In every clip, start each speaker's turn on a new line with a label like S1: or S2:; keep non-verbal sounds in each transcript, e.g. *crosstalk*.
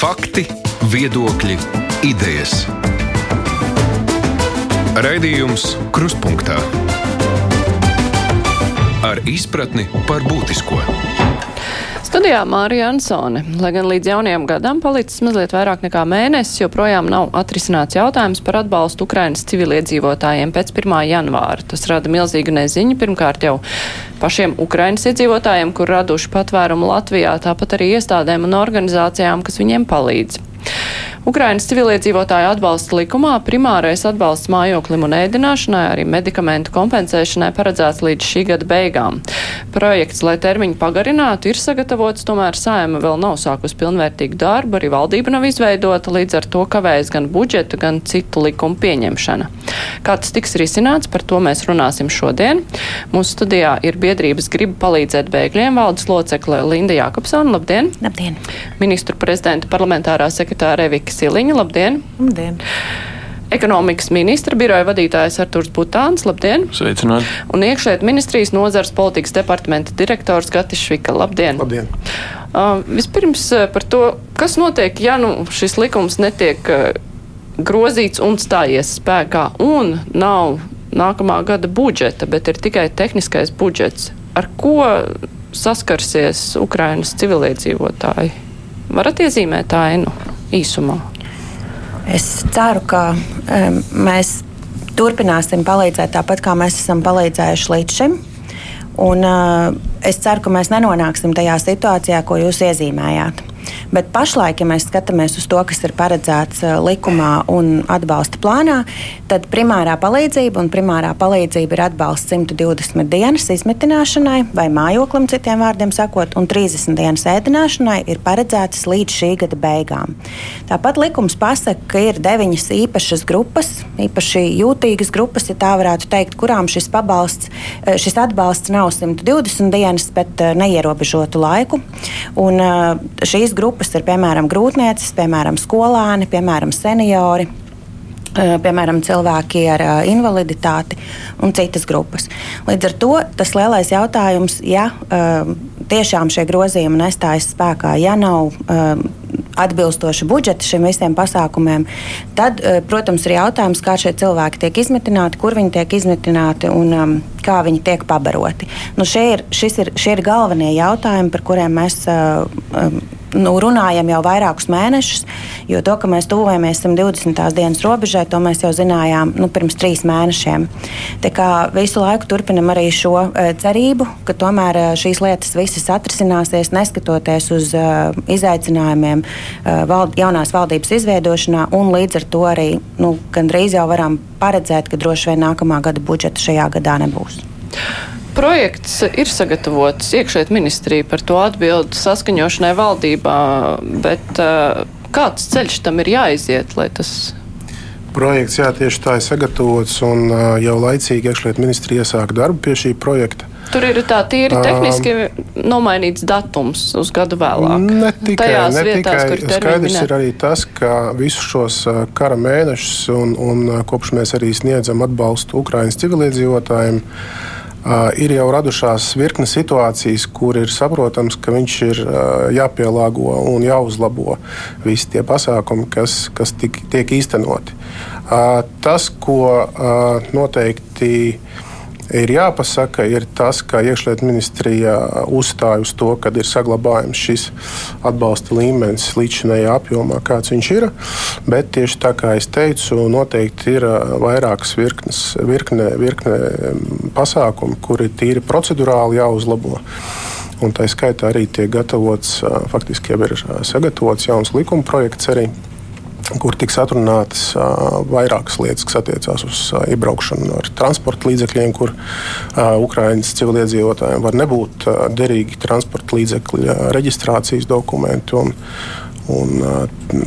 S1: Fakti, viedokļi, idejas. Raidījums Krustpunktā ar izpratni par būtisko.
S2: Studijā Mārija Ansone. Lai gan līdz jaunajam gadam palicis mazliet vairāk nekā mēnesis, joprojām nav atrisināts jautājums par atbalstu Ukrainas civiliedzīvotājiem pēc 1. janvāra. Tas rada milzīgu neziņu. Pirmkārt jau pašiem Ukrainas iedzīvotājiem, kur raduši patvērumu Latvijā, tāpat arī iestādēm un organizācijām, kas viņiem palīdz. Ukrainas civiliedzīvotāju atbalsta likumā primārais atbalsts mājoklim un ēdināšanai, arī medikamentu kompensēšanai paredzēts līdz šī gada beigām. Projekts, lai termiņu pagarinātu, ir sagatavots, tomēr saima vēl nav sākus pilnvērtīgu darbu, arī valdība nav izveidota, līdz ar to kavējas gan budžeta, gan citu likumu pieņemšana. Kā tas tiks risināts, par to mēs runāsim šodien. Mūsu studijā ir biedrības griba palīdzēt bēgļiem valdes locekle Linda Jākapsona. Labdien!
S3: Labdien!
S2: Ministru prezidenta parlamentārā sekretāra Evika Siliņa. Labdien!
S3: Labdien!
S2: Ekonomikas ministra biroja vadītājs Arturs Butāns. Labdien!
S4: Sveicināti!
S2: Un iekšēt ministrijas nozars politikas departamenta direktors Gatis Švika. Labdien!
S5: Labdien!
S2: Uh, vispirms uh, par to, kas notiek, ja nu šis likums netiek uh, grozīts un stājies spēkā un nav nākamā gada budžeta, bet ir tikai tehniskais budžets. Ar ko saskarsies Ukrainas civiliedzīvotāji? Varat iezīmēt ainu īsumā?
S3: Es ceru, ka um, mēs turpināsim palīdzēt tāpat, kā mēs esam palīdzējuši līdz šim. Un, uh, es ceru, ka mēs nenonāksim tajā situācijā, ko jūs iezīmējāt. Bet pašlaik, ja mēs skatāmies uz to, kas ir paredzēts uh, likumā un atbalsta plānā, tad primārā palīdzība un primārā palīdzība ir atbalsts 120 dienas izmitināšanai vai mājoklim, citiem vārdiem sakot, un 30 dienas ēdināšanai ir paredzētas līdz šī gada beigām. Tāpat likums pasaka, ka ir deviņas īpašas grupas, īpaši jūtīgas grupas, ja tā varētu teikt, kurām šis, pabalsts, uh, šis atbalsts nav 120 dienas, bet uh, neierobežotu laiku. Un, šīs grupas ir piemēram grūtniecis, piemēram skolāni, piemēram seniori. Piemēram, cilvēki ar invaliditāti un citas grupas. Līdz ar to tas lielais jautājums, ja tiešām šie grozījumi nestājas spēkā, ja nav atbilstoši budžeti šiem visiem pasākumiem, tad, protams, ir jautājums, kā šie cilvēki tiek izmitināti, kur viņi tiek izmitināti un um, kā viņi tiek pabaroti. Nu, šie, ir, ir, šie ir galvenie jautājumi, par kuriem mēs. Uh, um, nu, runājam jau vairākus mēnešus, jo to, ka mēs tuvojamies 120. dienas robežai, to mēs jau zinājām nu, pirms trīs mēnešiem. Tā kā visu laiku turpinam arī šo uh, cerību, ka tomēr uh, šīs lietas visas atrisināsies, neskatoties uz uh, izaicinājumiem vald, jaunās valdības izveidošanā, un līdz ar to arī nu, gandrīz jau varam paredzēt, ka droši vien nākamā gada budžeta šajā gadā nebūs.
S2: Projekts ir sagatavots iekšēt ministrija par to atbildu saskaņošanai valdībā, bet kāds ceļš tam ir jāiziet, lai tas
S5: Projekts jā, tieši tā ir sagatavots, un jau laicīgi iekšlietu ministrija iesāka darbu pie šī projekta.
S2: Tur ir tā tīri tehniski uh, nomainīts datums uz gadu vēlāk.
S5: Ne tikai,
S2: Tajās
S5: ne
S2: vietās,
S5: tikai skaidrs ir arī tas, ka visus šos kara mēnešus un, un kopš mēs arī sniedzam atbalstu Ukraiņas civiliedzīvotājiem. Uh, ir jau radušās virkne situācijas, kur ir saprotams, ka viņš ir uh, jāpielāgo un jāuzlabo visi tie pasākumi, kas, kas tik, tiek īstenoti. Uh, tas, ko noteikti ir jāpasaka, ir tas, ka iekšlietu ministrija uzstāja uz to, ka ir saglabājams šis atbalsta līmenis līdzinējā apjomā, kāds viņš ir. Bet tieši tā kā es teicu, noteikti ir vairākas virknes, virkne, virkne pasākumi, kuri tīri procedurāli jāuzlabo. Un tā skaitā arī tiek gatavots, faktiski jau ir sagatavots jauns likuma projekts arī kur tiks atrunātas vairākas lietas, kas attiecās uz iebraukšanu ar transporta līdzekļiem, kur Ukraiņas civiliedzīvotājiem var nebūt derīgi transporta līdzekļu reģistrācijas dokumenti. Un, Un,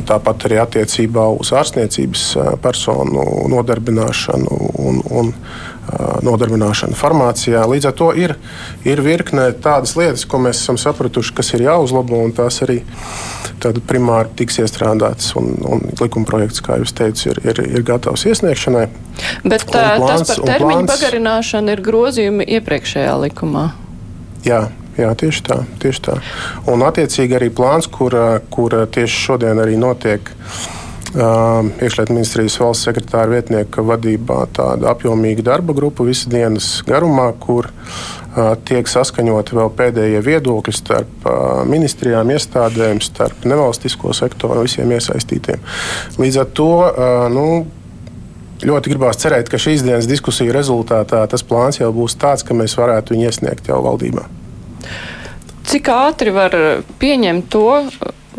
S5: tāpat arī attiecībā uz ārstniecības personu nodarbināšanu un, un nodarbināšanu farmācijā. Līdz ar to ir, ir virkne tādas lietas, ko mēs esam sapratuši, kas ir jāuzlabo, un tās arī primāri tiks iestrādātas. Un, un likuma projekts, kā jūs teicāt, ir, ir, ir gatavs iesniegšanai.
S2: Bet plāns, tas par termiņu pagarināšanu ir grozījumi iepriekšējā likumā.
S5: Jā, Jā, tieši tā, tieši tā. Un attiecīgi arī plāns, kur, kur tieši šodien arī notiek uh, iekšlietu ministrijas valsts sekretāra vietnieka vadībā tāda apjomīga darba grupa visas dienas garumā, kur uh, tiek saskaņoti vēl pēdējie viedokļi starp uh, ministrijām, iestādēm, starp nevalstisko sektoru un visiem iesaistītiem. Līdz ar to nu, ļoti gribās cerēt, ka šīs dienas diskusiju rezultātā tas plāns jau būs tāds, ka mēs varētu viņu iesniegt jau valdībā.
S2: Cik ātri var pieņemt to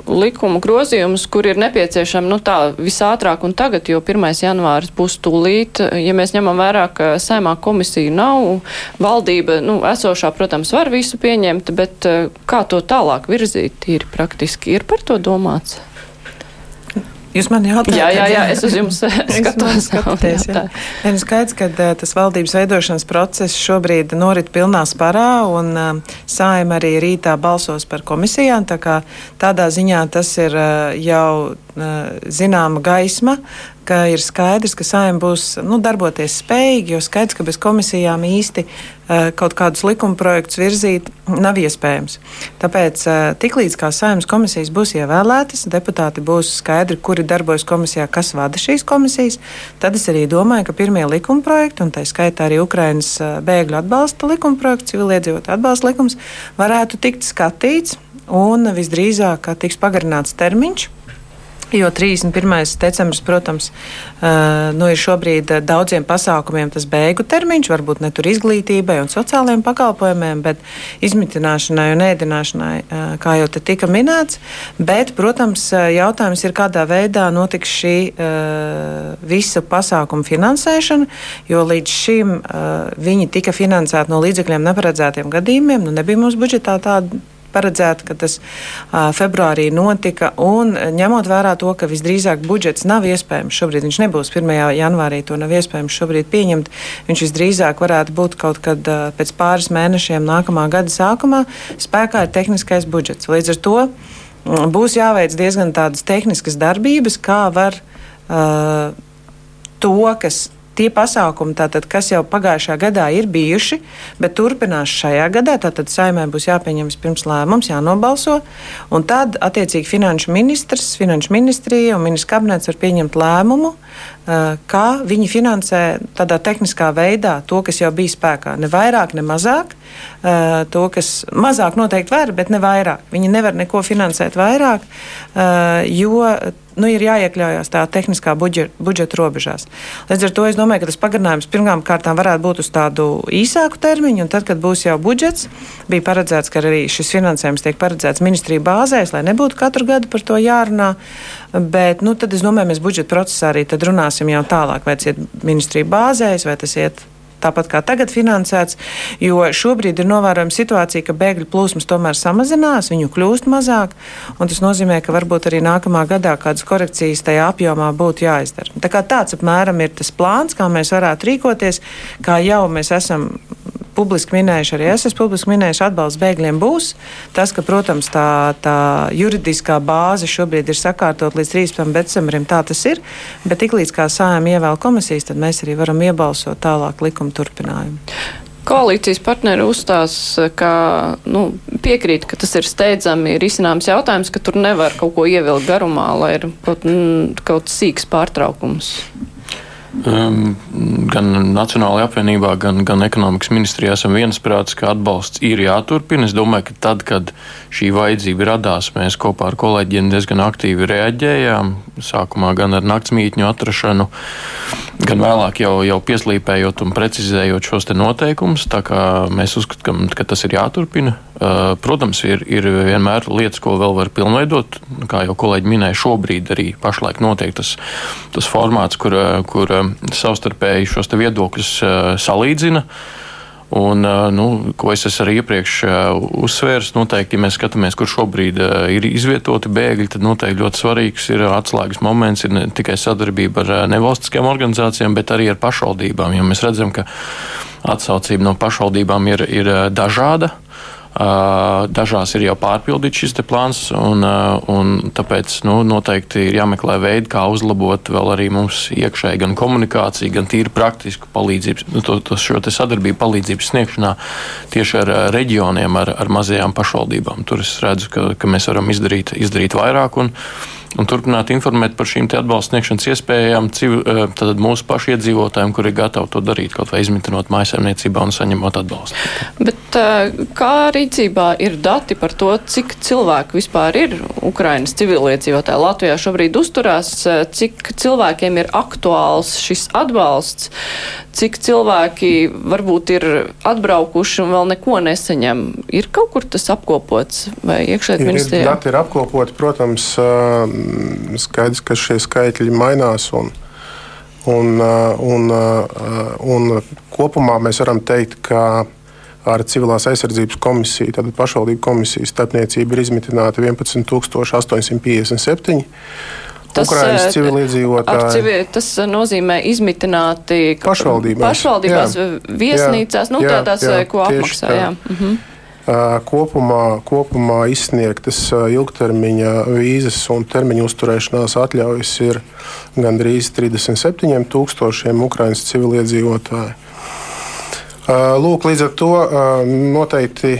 S2: likumu grozījumus, kur ir nepieciešami nu, tā visātrāk un tagad, jo 1. janvāris būs tūlīt. Ja mēs ņemam vērā, ka saimā komisija nav, valdība nu, esošā, protams, var visu pieņemt, bet eh, kā to tālāk virzīt, ir praktiski ir par to domāts.
S4: Jūs man jautājat,
S2: jā, jā, jā, es uz jums *laughs* skatos.
S4: Skaties, jā. Jā. Ir skaidrs, ka tas valdības veidošanas process šobrīd norit pilnā sparā, un saima arī rītā balsos par komisijām. Tā kā tādā ziņā tas ir jau zināma gaisma, ka ir skaidrs, ka saimnieks būs nu, darboties spējīgi, jo skaidrs, ka bez komisijām īsti uh, kaut kādus likuma projektus virzīt nav iespējams. Tāpēc uh, tiklīdz kā saimnes komisijas būs ievēlētas, deputāti būs skaidri, kuri darbojas komisijā, kas vada šīs komisijas, tad es arī domāju, ka pirmie likuma projekti, un tā skaitā arī Ukrainas uh, bēgļu atbalsta likuma projekts, civiliedzīvotāju atbalsta likums, varētu tikt skatīts un visdrīzāk tiks pagarināts termiņš Jo 31. decembris, protams, nu, ir šobrīd daudziem pasākumiem tas beigu termiņš, varbūt ne tur izglītībai un sociālajiem pakalpojumiem, bet izmitināšanai un ēdināšanai, kā jau te tika minēts. Bet, protams, jautājums ir, kādā veidā notiks šī visa pasākuma finansēšana, jo līdz šim viņi tika finansēti no līdzekļiem neparedzētiem gadījumiem. Nu, nebija mums budžetā tāda paredzēta, ka tas uh, februārī notika. Un ņemot vērā to, ka visdrīzāk budžets nav iespējams, šobrīd viņš nebūs 1. janvārī, to nav iespējams šobrīd pieņemt. Viņš visdrīzāk varētu būt kaut kad uh, pēc pāris mēnešiem nākamā gada sākumā. Spēkā ir tehniskais budžets. Līdz ar to būs jāveic diezgan tādas tehniskas darbības, kā var uh, to, kas tie pasākumi, tātad, kas jau pagājušā gadā ir bijuši, bet turpinās šajā gadā, tad saimē būs jāpieņem pirms lēmums, jānobalso, un tad attiecīgi finanšu ministrs, finanšu ministrija un ministrs kabinets var pieņemt lēmumu, kā viņi finansē tādā tehniskā veidā to, kas jau bija spēkā. Ne vairāk, ne mazāk. Eh, to, kas mazāk noteikti var, bet ne vairāk. Viņi nevar neko finansēt vairāk, eh, jo nu, ir jāiekļaujas tā tehniskā budžeta, budžeta robežās. Līdz ar to es domāju, ka tas pagarinājums pirmām kārtām varētu būt uz tādu īsāku termiņu, un tad, kad būs jau budžets, bija paredzēts, ka arī šis finansējums tiek paredzēts ministriju bāzēs, lai nebūtu katru gadu par to jārunā. Bet nu, tad es domāju, mēs budžeta procesā arī runāsim jau tālāk, vai tas iet ministrija bāzēs, vai tas iet tāpat kā tagad finansēts, jo šobrīd ir novērojama situācija, ka bēgļu plūsmas tomēr samazinās, viņu kļūst mazāk, un tas nozīmē, ka varbūt arī nākamā gadā kādas korekcijas tajā apjomā būtu jāizdara. Tā kā tāds apmēram ir tas plāns, kā mēs varētu rīkoties, kā jau mēs esam publiski minējuši, arī es esmu publiski minējuši, atbalsts bēgļiem būs. Tas, ka, protams, tā, tā juridiskā bāze šobrīd ir sakārtot līdz 13. decembrim, tā tas ir, bet tiklīdz kā sājām ievēl komisijas, tad mēs arī varam iebalsot tālāk likuma turpinājumu.
S2: Koalīcijas partneri uzstās, ka nu, piekrīt, ka tas ir steidzami risināms jautājums, ka tur nevar kaut ko ievilkt garumā, lai ir kaut, kaut sīks pārtraukums.
S6: Um, gan Nacionālajā apvienībā, gan, gan ekonomikas ministrijā esam viensprāts, ka atbalsts ir jāturpina. Es domāju, ka tad, kad šī vajadzība radās, mēs kopā ar kolēģiem diezgan aktīvi reaģējām. Sākumā gan ar naktsmītņu atrašanu, gan vēlāk jau, jau pieslīpējot un precizējot šos noteikumus. Mēs uzskatām, ka tas ir jāturpina. Uh, protams, ir, ir vienmēr lietas, ko vēl var pilnveidot. Kā jau kolēģi minēja, šobrīd arī pašlaik notiek tas, tas formāts, kur, kur savstarpēji šos viedokļus salīdzina. Un, nu, ko es arī iepriekš uzsvēru, noteikti, ja mēs skatāmies, kur šobrīd ir izvietoti bēgļi, tad noteikti ļoti svarīgs ir atslēgas moments, ir ne tikai sadarbība ar nevalstiskajām organizācijām, bet arī ar pašvaldībām. Jo mēs redzam, ka atsaucība no pašvaldībām ir, ir dažāda. Dažās ir jau pārpildīts šis plāns, un, un tāpēc nu, noteikti ir jāmeklē veidi, kā uzlabot vēl arī mums iekšēji gan komunikāciju, gan tīri praktisku palīdzību, nu, to, to, šo sadarbību palīdzības sniegšanā tieši ar reģioniem, ar, ar mazajām pašvaldībām. Tur es redzu, ka, ka mēs varam izdarīt, izdarīt vairāk. Un, un turpināt informēt par šīm atbalsta sniegšanas iespējām civ, eh, mūsu pašu iedzīvotājiem, kuri ir gatavi to darīt, kaut vai izmitinot mājsaimniecībā un saņemot atbalstu.
S2: Bet eh, kā rīcībā ir dati par to, cik cilvēku vispār ir Ukrainas civiliedzīvotāji Latvijā šobrīd uzturās, eh, cik cilvēkiem ir aktuāls šis atbalsts, cik cilvēki varbūt ir atbraukuši un vēl neko nesaņem. Ir kaut kur tas apkopots vai iekšēt ministrijā?
S5: Dati ir apkopoti, protams, skaidrs, ka šie skaitļi mainās. Un, un, un, un kopumā mēs varam teikt, ka ar civilās aizsardzības komisiju, tad pašvaldību komisijas starpniecība ir izmitināta 11,857. Tas, Ukrainas civiliedzīvotāji.
S2: Civil, tas nozīmē izmitināti
S5: pašvaldībās,
S2: pašvaldībās jā, viesnīcās, jā, nu, tādās, jā, ko apmaksā. Tā. Jā. Mhm.
S5: Kopumā, kopumā izsniegtas ilgtermiņa vīzas un termiņa uzturēšanās atļaujas ir gandrīz 37,000 Ukraiņas civiliedzīvotāju. Lūk, līdz ar to noteikti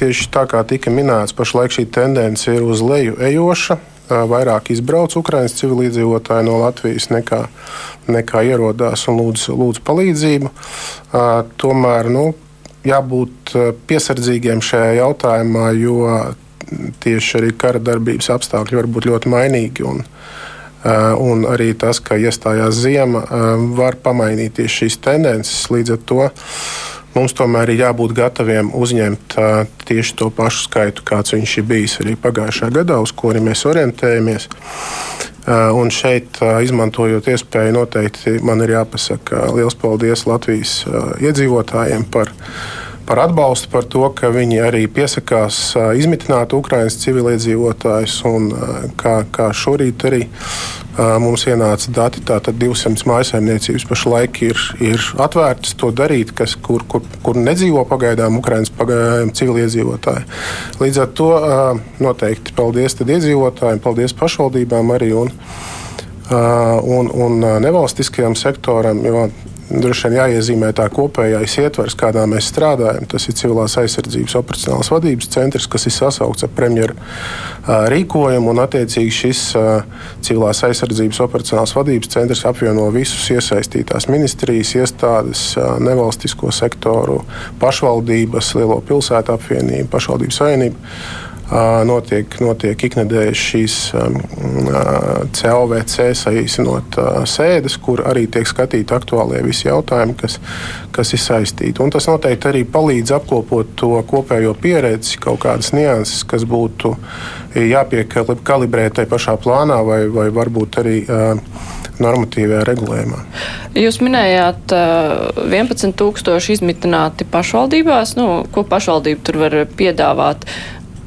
S5: tieši tā kā tika minēts, pašlaik šī tendence ir uz leju ejoša. Vairāk izbrauc Ukraiņas civiliedzīvotāji no Latvijas nekā, nekā ierodās un lūdz, lūdz palīdzību. Tomēr nu, jābūt piesardzīgiem šajā jautājumā, jo tieši arī kara darbības apstākļi var būt ļoti mainīgi. Un, un arī tas, ka iestājās ziema, var pamainīt tieši šīs tendences. Līdz ar to mums tomēr ir jābūt gataviem uzņemt tieši to pašu skaitu, kāds viņš ir bijis arī pagājušā gadā, uz kuri mēs orientējamies. Un šeit, izmantojot iespēju, noteikti man ir jāpasaka liels paldies Latvijas iedzīvotājiem par par atbalstu, par to, ka viņi arī piesakās izmitināt Ukraiņas civiliedzīvotājus. Un, kā, kā šorīt arī mums ienāca dati, tātad 200 mājsaimniecības pašlaik ir, ir atvērtas to darīt, kas, kur, kur, kur nedzīvo pagaidām Ukraiņas pagaidām civiliedzīvotāji. Līdz ar to noteikti paldies iedzīvotājiem, paldies pašvaldībām arī. Un, un, un nevalstiskajam sektoram, jo droši vien jāiezīmē tā kopējais ietvers, kādā mēs strādājam. Tas ir civilās aizsardzības operacionālās vadības centrs, kas ir sasaukts ar premjeru rīkojumu. Un, attiecīgi, šis civilās aizsardzības operacionālās vadības centrs apvieno visus iesaistītās ministrijas, iestādes, nevalstisko sektoru, pašvaldības, lielo pilsētu apvienību, pašvaldību savienību notiek, notiek iknedēļas šīs CLVC saīsinot sēdes, kur arī tiek skatīti aktuālie visi jautājumi, kas, kas ir saistīti. Un tas noteikti arī palīdz apkopot to kopējo pieredzi, kaut kādas nianses, kas būtu jāpiekalibrē tajā pašā plānā vai, vai varbūt arī normatīvajā regulējumā.
S2: Jūs minējāt 11,000 izmitināti pašvaldībās. Nu, ko pašvaldība tur var piedāvāt?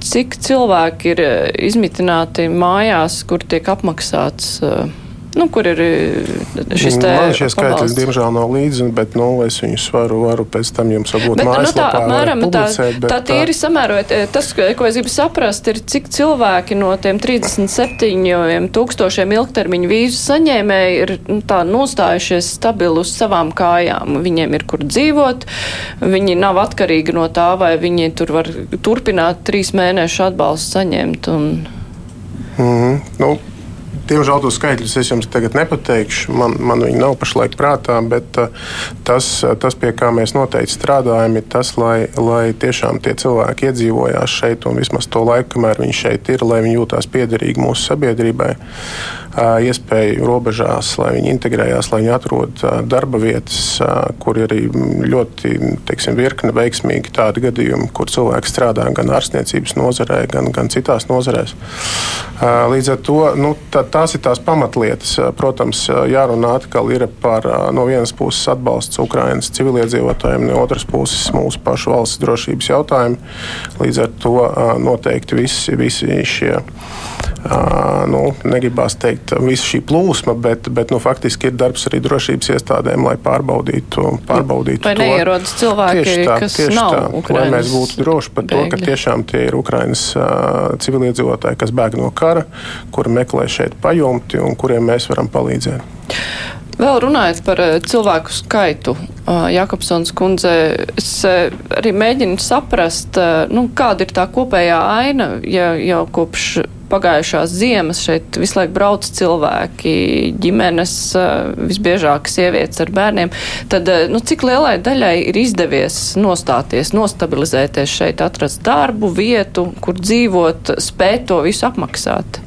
S2: Cik cilvēki ir eh, izmitināti mājās, kur tiek apmaksāts uh, Nu, kur ir eh, šis te?
S5: Man šie skaitļi, diemžēl, nav līdzi, bet nu, es viņus varu, varu pēc tam jums varbūt bet, nu, tā, apmēram, tā,
S2: tā tīri samērojot, eh, tas, ko es gribu saprast, ir, cik cilvēki no tiem 37 tūkstošiem ilgtermiņu vīzu saņēmēji ir nu, tā nostājušies stabili uz savām kājām. Viņiem ir kur dzīvot, viņi nav atkarīgi no tā, vai viņi tur var turpināt trīs mēnešu atbalstu saņemt. Un...
S5: Mm -hmm. nu, Diemžēl tos skaitļus es jums tagad nepateikšu. Man, man viņi nav pašlaik prātā, bet uh, tas, uh, tas, pie kā mēs noteikti strādājam, ir tas, lai, lai tiešām tie cilvēki iedzīvojās šeit un vismaz to laiku, kamēr viņi šeit ir, lai viņi jūtās piederīgi mūsu sabiedrībai iespēju robežās, lai viņi integrējās, lai viņi atrod darba vietas, kur ir arī ļoti teiksim, virkne veiksmīgi tādi gadījumi, kur cilvēki strādā gan ārstniecības nozarē, gan, gan citās nozarēs. Līdz ar to nu, tā, tās ir tās pamatlietas. Protams, jārunā atkal ir par no vienas puses atbalsts Ukrainas civiliedzīvotājiem, no otras puses mūsu pašu valsts drošības jautājumi. Līdz ar to noteikti visi, visi šie nu, negribās teikt, visa šī plūsma, bet, bet nu, faktiski ir darbs arī drošības iestādēm, lai pārbaudītu, pārbaudītu
S2: vai
S5: to.
S2: neierodas cilvēki,
S5: tieši tā,
S2: kas
S5: tieši
S2: nav
S5: tā,
S2: Ukrainas
S5: lai mēs būtu droši par to, ka
S2: bēgļi.
S5: tiešām tie ir Ukrainas civiliedzīvotāji, kas bēg no kara, kuri meklē šeit pajumti un kuriem mēs varam palīdzēt.
S2: Vēl runājot par eh, cilvēku skaitu, uh, Jakobsons kundze, es eh, arī mēģinu saprast, eh, nu, kāda ir tā kopējā aina, ja jau kopš pagājušās ziemas šeit visu laiku brauc cilvēki, ģimenes, eh, visbiežāk sievietes ar bērniem, tad eh, nu, cik lielai daļai ir izdevies nostāties, nostabilizēties šeit, atrast darbu, vietu, kur dzīvot, spēt to visu apmaksāt?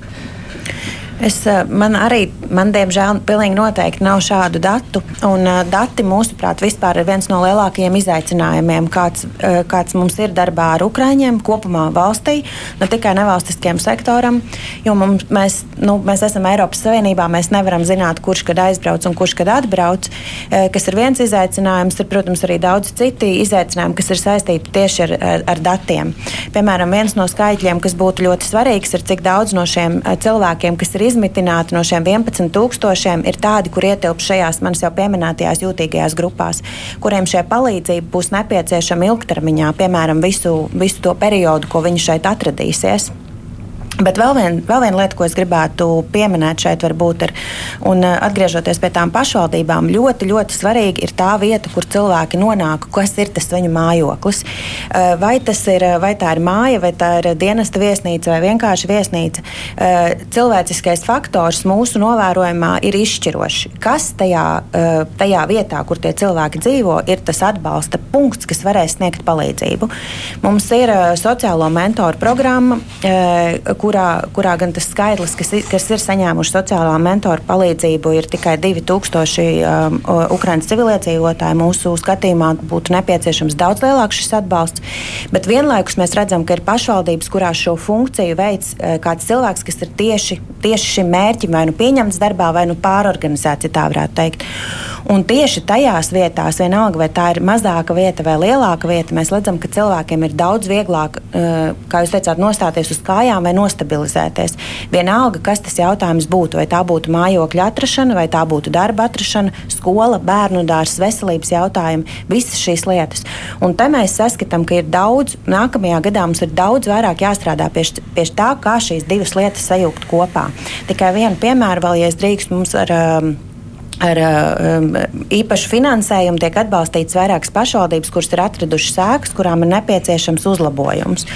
S3: Es, eh, man arī, man diemžēl, pilnīgi noteikti nav šādu datu. Un, uh, dati, mūsuprāt, vispār ir viens no lielākajiem izaicinājumiem, kāds, uh, kāds mums ir darbā ar Ukraiņiem kopumā valstī, ne tikai nevalstiskajam sektoram. Jo mums, mēs, nu, mēs esam Eiropas Savienībā, mēs nevaram zināt, kurš kad aizbrauc un kurš kad atbrauc. Uh, kas ir viens izaicinājums, ir, protams, arī daudz citi izaicinājumi, kas ir saistīti tieši ar, ar, ar datiem. Piemēram, viens no skaitļiem, kas būtu ļoti svarīgs, ir cik daudz no šiem cilvēkiem, kas ir izmitināti no šiem 11,000 ir tādi, kur ietilpst šajās manas jau pieminētajās jūtīgajās grupās, kuriem šī palīdzība būs nepieciešama ilgtermiņā, piemēram, visu, visu to periodu, ko viņi šeit atradīsies. Bet vēl, vien, vēl viena lieta, ko es gribētu pieminēt šeit, varbūt ir, un uh, atgriežoties pie tām pašvaldībām, ļoti, ļoti svarīgi ir tā vieta, kur cilvēki nonāk, kas ir tas viņu mājoklis. Uh, Vai, tas ir, vai tā ir māja, vai tā ir dienesta viesnīca, vai vienkārši viesnīca. Cilvēciskais faktors mūsu novērojumā ir izšķirošs. Kas tajā, tajā vietā, kur tie cilvēki dzīvo, ir tas atbalsta punkts, kas varēs sniegt palīdzību. Mums ir sociālo mentoru programma kurā, kurā gan tas skaitlis, kas, kas ir saņēmuši sociālā mentora palīdzību, ir tikai 2000 um, Ukraiņas civiliedzīvotāji. Mūsu skatījumā būtu nepieciešams daudz lielāks šis atbalsts. Bet vienlaikus mēs redzam, ka ir pašvaldības, kurās šo funkciju veids eh, kāds cilvēks, kas ir tieši, tieši šim mērķim vai nu pieņemts darbā, vai nu pārorganizēts, ja tā varētu teikt. Un tieši tajās vietās, vienalga vai tā ir mazāka vieta vai lielāka vieta, mēs redzam, ka cilvēkiem ir daudz vieglāk, eh, kā jūs teicāt, nostāties uz kājām vai nostabilizēties. Vienalga, kas tas jautājums būtu, vai tā būtu mājokļa atrašana, vai tā būtu darba atrašana, skola, bērnu dārsts, veselības jautājumi, visas šīs lietas. Un te mēs saskatām, ka ir daudz, nākamajā gadā mums ir daudz vairāk jāstrādā pie, pie tā, kā šīs divas lietas sajūgt kopā. Tikai vienu piemēru vēl, ja es drīkst mums ar. Um, Ar um, īpašu finansējumu tiek atbalstīts vairākas pašvaldības, kuras ir atradušas sēklas, kurām ir nepieciešams uzlabojums.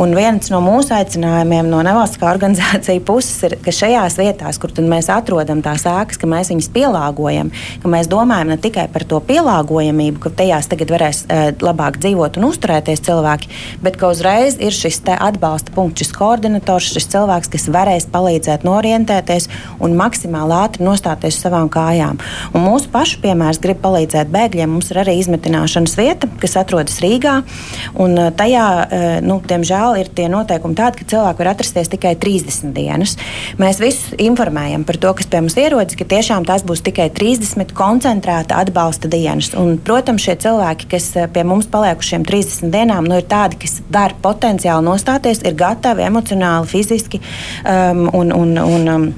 S3: Un viens no mūsu aicinājumiem no nevalstiskā *laughs* organizācija puses ir, ka šajās vietās, kur mēs atrodam tās sēklas, ka mēs viņas pielāgojam, ka mēs domājam ne tikai par to pielāgojamību, ka tajās tagad varēs uh, labāk dzīvot un uzturēties cilvēki, bet ka uzreiz ir šis atbalsta punkts, šis koordinators, šis cilvēks, kas varēs palīdzēt norientēties un maksimāli ātri nostāties uz savām kājām. Un mūsu pašu piemērs grib palīdzēt bēgļiem. Mums ir arī izmetināšanas vieta, kas atrodas Rīgā. Un uh, tajā, uh, nu, diemžēl, ir tie noteikumi tādi, ka cilvēki var atrasties tikai 30 dienas. Mēs visus informējam par to, kas pie mums ierodas, ka tiešām tās būs tikai 30 koncentrēta atbalsta dienas. Un, protams, šie cilvēki, kas uh, pie mums paliek uz šiem 30 dienām, nu, ir tādi, kas var potenciāli nostāties, ir gatavi emocionāli, fiziski um, un, un, un um,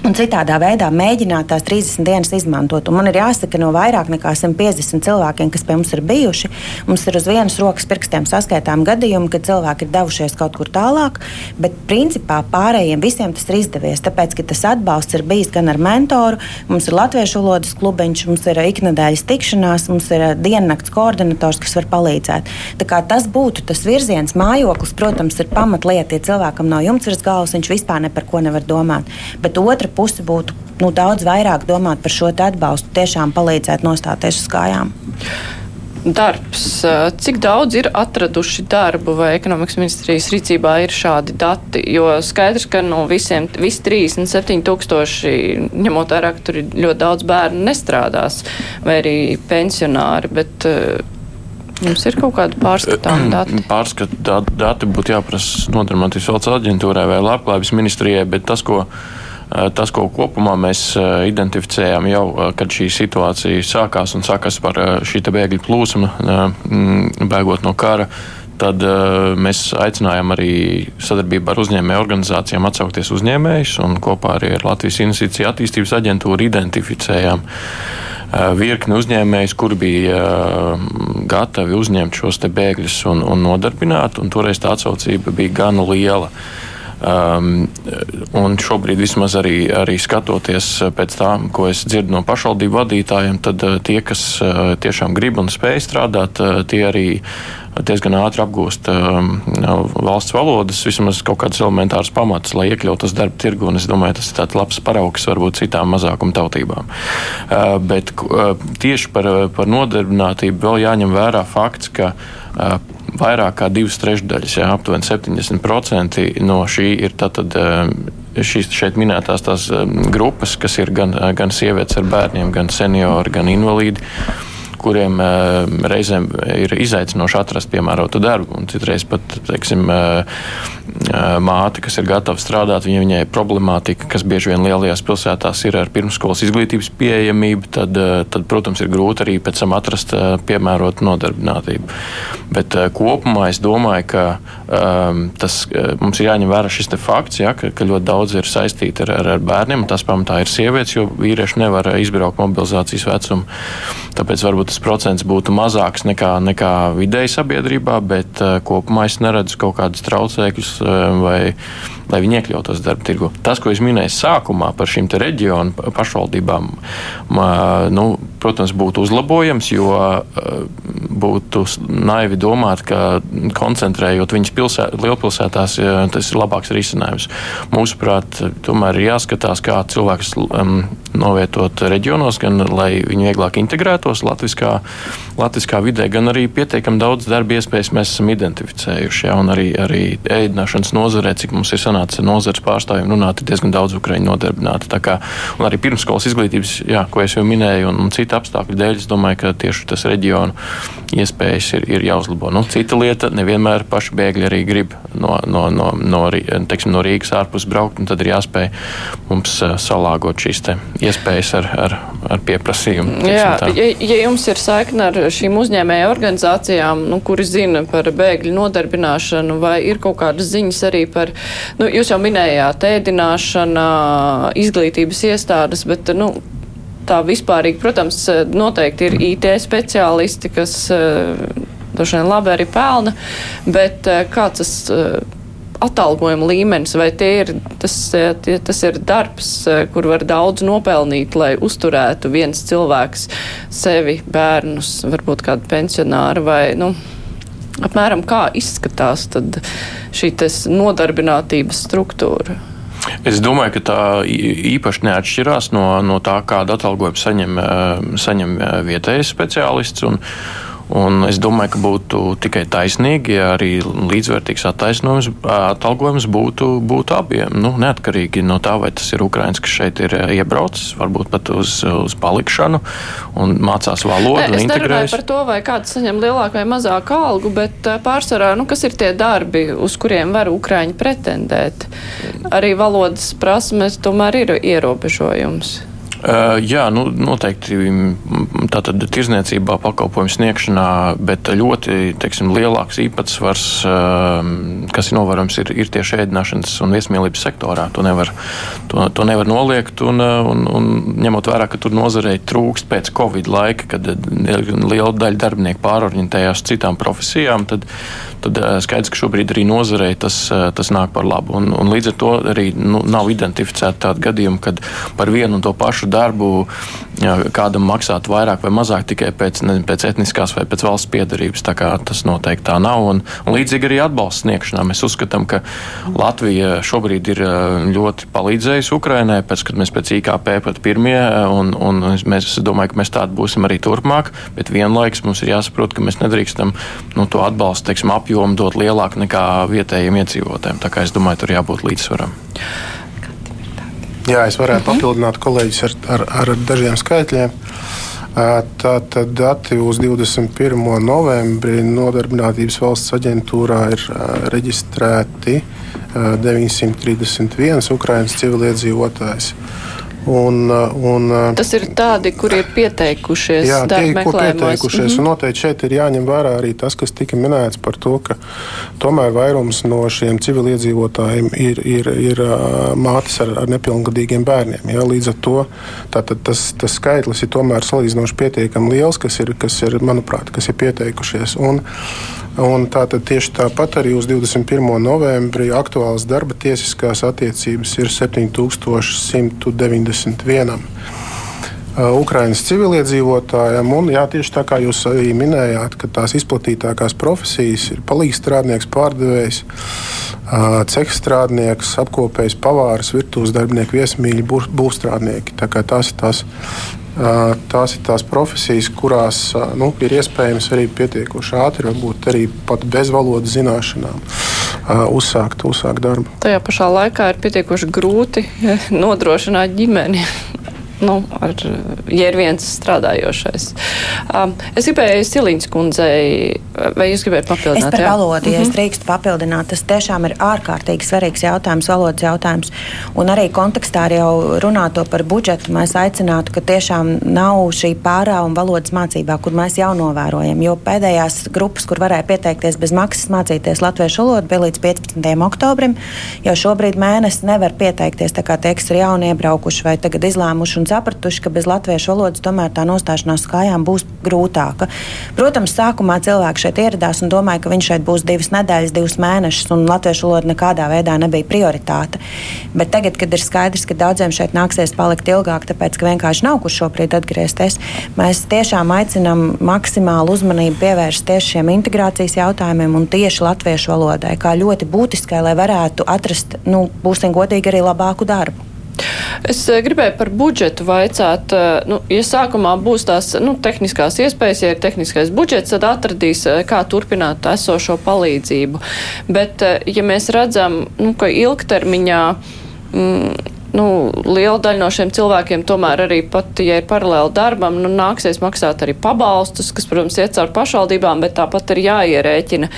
S3: Un citādā veidā mēģināt tās 30 dienas izmantot. Un man ir jāsaka, no vairāk nekā 150 cilvēkiem, kas pie mums ir bijuši, mums ir uz vienas rokas pirkstiem saskaitām gadījumi, kad cilvēki ir devušies kaut kur tālāk. Bet principā pārējiem visiem tas ir izdevies. Tāpēc, ka tas atbalsts ir bijis gan ar mentoru, mums ir latviešu valodas klubiņš, mums ir iknedēļas tikšanās, mums ir eh, diennakts koordinators, kas var palīdzēt. Tā kā tas būtu tas virziens, mājoklis, protams, ir pamatlieta. Ja cilvēkam nav jumts virs galvas, viņš vispār ne par ko nevar domāt. Bet otra puse būtu nu, daudz vairāk domāt par šo te atbalstu, tiešām palīdzēt nostāties uz kājām.
S2: Darbs. Cik daudz ir atraduši darbu vai ekonomikas ministrijas rīcībā ir šādi dati? Jo skaidrs, ka no visiem, visi 37 tūkstoši, ņemot vērā, ka tur ir ļoti daudz bērnu nestrādās, vai arī pensionāri, bet uh, mums ir kaut kādi pārskatām dati. *clears throat*
S6: Pārskatu dat- dati būtu jāprasa nodarbinātības valsts aģentūrai vai labklājības ministrijai, bet tas, ko, eh, tas, ko kopumā mēs eh, identificējām jau, eh, kad šī situācija sākās un sākās par eh, šī bēgļu plūsmu, eh, bēgot no kara, tad mēs aicinājām arī sadarbībā ar uzņēmēju organizācijām atsaukties uzņēmējus un kopā arī ar Latvijas Investīcija attīstības aģentūru identificējām virkni uzņēmējus, kuri bija gatavi uzņemt šos bēgļus un, un nodarbināt. Un toreiz tā atsaucība bija gan liela. Um, un šobrīd, vismaz arī, arī skatoties pēc tā, ko es dzirdu no pašvaldību vadītājiem, tad uh, tie, kas uh, tiešām grib un spēj strādāt, uh, tie arī diezgan ātri apgūst um, valsts valodas, vismaz kaut kādas elementāras pamatas, lai iekļautos darba tirgu. Es domāju, tas ir tāds labs paraugs varbūt citām mazākuma tautībām. Uh, bet uh, tieši par, par nodarbinātību vēl jāņem vērā fakts, ka uh, vairāk kā divas trešdaļas, jā, aptuveni 70% no šī ir tātad. Šīs šeit minētās tās grupas, kas ir gan, gan sievietes ar bērniem, gan seniori, gan invalīdi kuriem reizēm ir izaicinoši atrast piemērotu darbu. Un citreiz pat, teiksim, māte, kas ir gatava strādāt, viņa, viņai ir problemātika, kas bieži vien lielajās pilsētās ir ar pirmskolas izglītības pieejamību, tad, tad protams, ir grūti arī pēc tam atrast piemērotu nodarbinātību. Bet kopumā es domāju, ka um, tas mums ir jāņem vērā šis fakts, ja, ka, ka ļoti daudz ir saistīti ar, ar, ar bērniem, tas pamatā ir sievietes, jo vīrieši nevar izbraukt mobilizācijas vecumu. Tāpēc varbūt tas procents būtu mazāks nekā, nekā vidēji sabiedrībā, bet uh, kopumā es neredzu kaut kādus traucēkļus uh, vai lai viņi iekļautos darba tirgu. Tas, ko es minēju sākumā par šīm reģionu pašvaldībām, nu, protams, būtu uzlabojams, jo būtu naivi domāt, ka koncentrējot viņas pilsē, lielpilsētās, tas ir labāks risinājums. Mūsuprāt, tomēr ir jāskatās, kā cilvēkus um, novietot reģionos, gan lai viņi vieglāk integrētos latviskā, latviskā vidē, gan arī pietiekami daudz darba iespējas mēs esam identificējuši. Ja, arī, arī ēdināšanas nozarē, cik mums ir sanācis sanāca nozares pārstāvjiem runāt, ir diezgan daudz ukraiņu nodarbināti. Kā, arī pirmskolas izglītības, jā, ko es jau minēju, un, un citu apstākļu dēļ, es domāju, ka tieši tas reģionu iespējas ir, ir jāuzlabo. Nu, cita lieta, nevienmēr paši bēgļi arī grib no, no, no, no, teiksim, no Rīgas ārpus braukt, un tad ir jāspēj mums uh, salāgot šīs iespējas ar, ar, ar pieprasījumu.
S2: Jā, ja, ja jums ir saikne ar šīm uzņēmēju organizācijām, nu, kuri zina par bēgļu nodarbināšanu, vai ir kaut kādas ziņas arī par nu, jūs jau minējāt ēdināšana, izglītības iestādes, bet, nu, tā vispārīgi, protams, noteikti ir IT speciālisti, kas droši vien labi arī pelna, bet kāds tas atalgojuma līmenis, vai ir, tas, tie, tas ir darbs, kur var daudz nopelnīt, lai uzturētu viens cilvēks sevi, bērnus, varbūt kādu pensionāru vai, nu, apmēram kā izskatās šī nodarbinātības struktūra?
S6: Es domāju, ka tā īpaši neatšķirās no, no tā, kādu atalgojumu saņem, saņem vietējais speciālists. Un, Un es domāju, ka būtu tikai taisnīgi, ja arī līdzvērtīgs atalgojums būtu, būtu abiem. Nu, neatkarīgi no tā, vai tas ir Ukrāņš, kas šeit ir iebraucis, varbūt pat uz, uz palikšanu un mācās valodu.
S2: Ne, es nerunāju par to, vai kāds saņem lielāku vai mazāku algu, bet pārsvarā, nu, kas ir tie darbi, uz kuriem var Ukrāņi pretendēt. Arī valodas prasmes tomēr ir ierobežojums.
S6: Jā, nu, noteikti tātad tirzniecībā, pakalpojumu sniegšanā, bet ļoti teiksim, lielāks īpatsvars, kas ir novērojams, ir, ir tieši ēdināšanas un viesmīlības sektorā. To nevar, to, to nevar noliegt, un, un, un ņemot vērā, ka tur nozarei trūkst pēc Covid laika, kad liela daļa darbinieku pārorientējās citām profesijām, tad, tad skaidrs, ka šobrīd arī nozarei tas, tas nāk par labu. Un, un līdz ar to arī nu, nav identificēta tāda gadījuma, kad par vienu un to pašu darbu kādam maksāt vairāk vai mazāk tikai pēc, ne, pēc etniskās vai pēc valsts piedarības. Tas noteikti tā nav. Un, un līdzīgi arī atbalsts sniegšanā. Mēs uzskatām, ka Latvija šobrīd ir ļoti palīdzējusi Ukrainai, pēc, kad mēs pēc IKP pat pirmie, un, un mēs domājam, ka mēs tādi būsim arī turpmāk, bet vienlaikus mums ir jāsaprot, ka mēs nedrīkstam nu, to atbalstu teiksim, apjomu dot lielāku nekā vietējiem iedzīvotājiem. Tā kā es domāju, tur jābūt līdzsvaram.
S5: Jā, es varētu mhm. papildināt kolēģis ar, ar, ar dažiem skaitļiem. Tātad dati uz 21. novembri Nodarbinātības valsts aģentūrā ir reģistrēti 931 Ukraiņas civiliedzīvotājs. Un, un,
S2: Tas ir tādi, kuri ir pieteikušies.
S5: Jā, tie ir
S2: Mm
S5: pieteikušies.
S2: -hmm.
S5: Un noteikti šeit ir jāņem vērā arī tas, kas tika minēts par to, ka tomēr vairums no šiem civiliedzīvotājiem ir, ir, ir mātes ar, ar nepilngadīgiem bērniem. Jā, līdz ar to tas, tas skaitlis ir tomēr salīdzinoši pietiekami liels, kas ir, kas ir manuprāt, kas ir pieteikušies. Un, Un tātad tieši tāpat arī uz 21. novembrī aktuālas darba tiesiskās attiecības ir 7191. Ukraiņas civiliedzīvotājiem. Un, jā, tieši tā kā jūs arī minējāt, ka tās izplatītākās profesijas ir palīgstrādnieks, pārdevējs, ceha strādnieks, apkopējs, pavārs, virtuves darbinieki, viesmīļi, būvstrādnieki. Tā tās ir tās Tās ir tās profesijas, kurās nu, ir iespējams arī pietiekoši ātri, varbūt arī pat bez valodas zināšanām, uzsākt, uzsākt darbu.
S2: Tajā pašā laikā ir pietiekoši grūti nodrošināt ģimeni nu, ar, ja ir viens strādājošais. Um, es gribēju Siliņas kundzei, vai jūs gribējāt papildināt?
S3: Es par jā? valodu, ja mm -hmm. es drīkstu papildināt, tas tiešām ir ārkārtīgi svarīgs jautājums, valodas jautājums. Un arī kontekstā ar jau runāto par budžetu mēs aicinātu, ka tiešām nav šī pārāvuma valodas mācībā, kur mēs jau novērojam. Jo pēdējās grupas, kur varēja pieteikties bez maksas mācīties latviešu valodu, bija līdz 15. oktobrim. Jau šobrīd mēnesis nevar pieteikties, tā kā tie, kas ir jauni iebraukuši vai tagad izlēmuši un sapratuši, ka bez latviešu valodas tomēr tā nostāšanās kājām būs grūtāka. Protams, sākumā cilvēki šeit ieradās un domāja, ka viņš šeit būs divas nedēļas, divus mēnešus, un latviešu valoda nekādā veidā nebija prioritāte. Bet tagad, kad ir skaidrs, ka daudziem šeit nāksies palikt ilgāk, tāpēc ka vienkārši nav kur šobrīd atgriezties, mēs tiešām aicinām maksimālu uzmanību pievērst tieši šiem integrācijas jautājumiem un tieši latviešu valodai, kā ļoti būtiskai, lai varētu atrast, nu, būsim godīgi, arī labāku darbu.
S2: Es eh, gribēju par budžetu vaicāt. Eh, nu, ja sākumā būs tās nu, tehniskās iespējas, ja ir tehniskais budžets, tad atradīs, eh, kā turpināt esošo palīdzību. Bet, ja mēs redzam, nu, ka ilgtermiņā. Mm, nu, liela daļa no šiem cilvēkiem tomēr arī pat, ja ir paralēli darbam, nu, nāksies maksāt arī pabalstus, kas, protams, iet caur pašvaldībām, bet tāpat ir jāierēķina.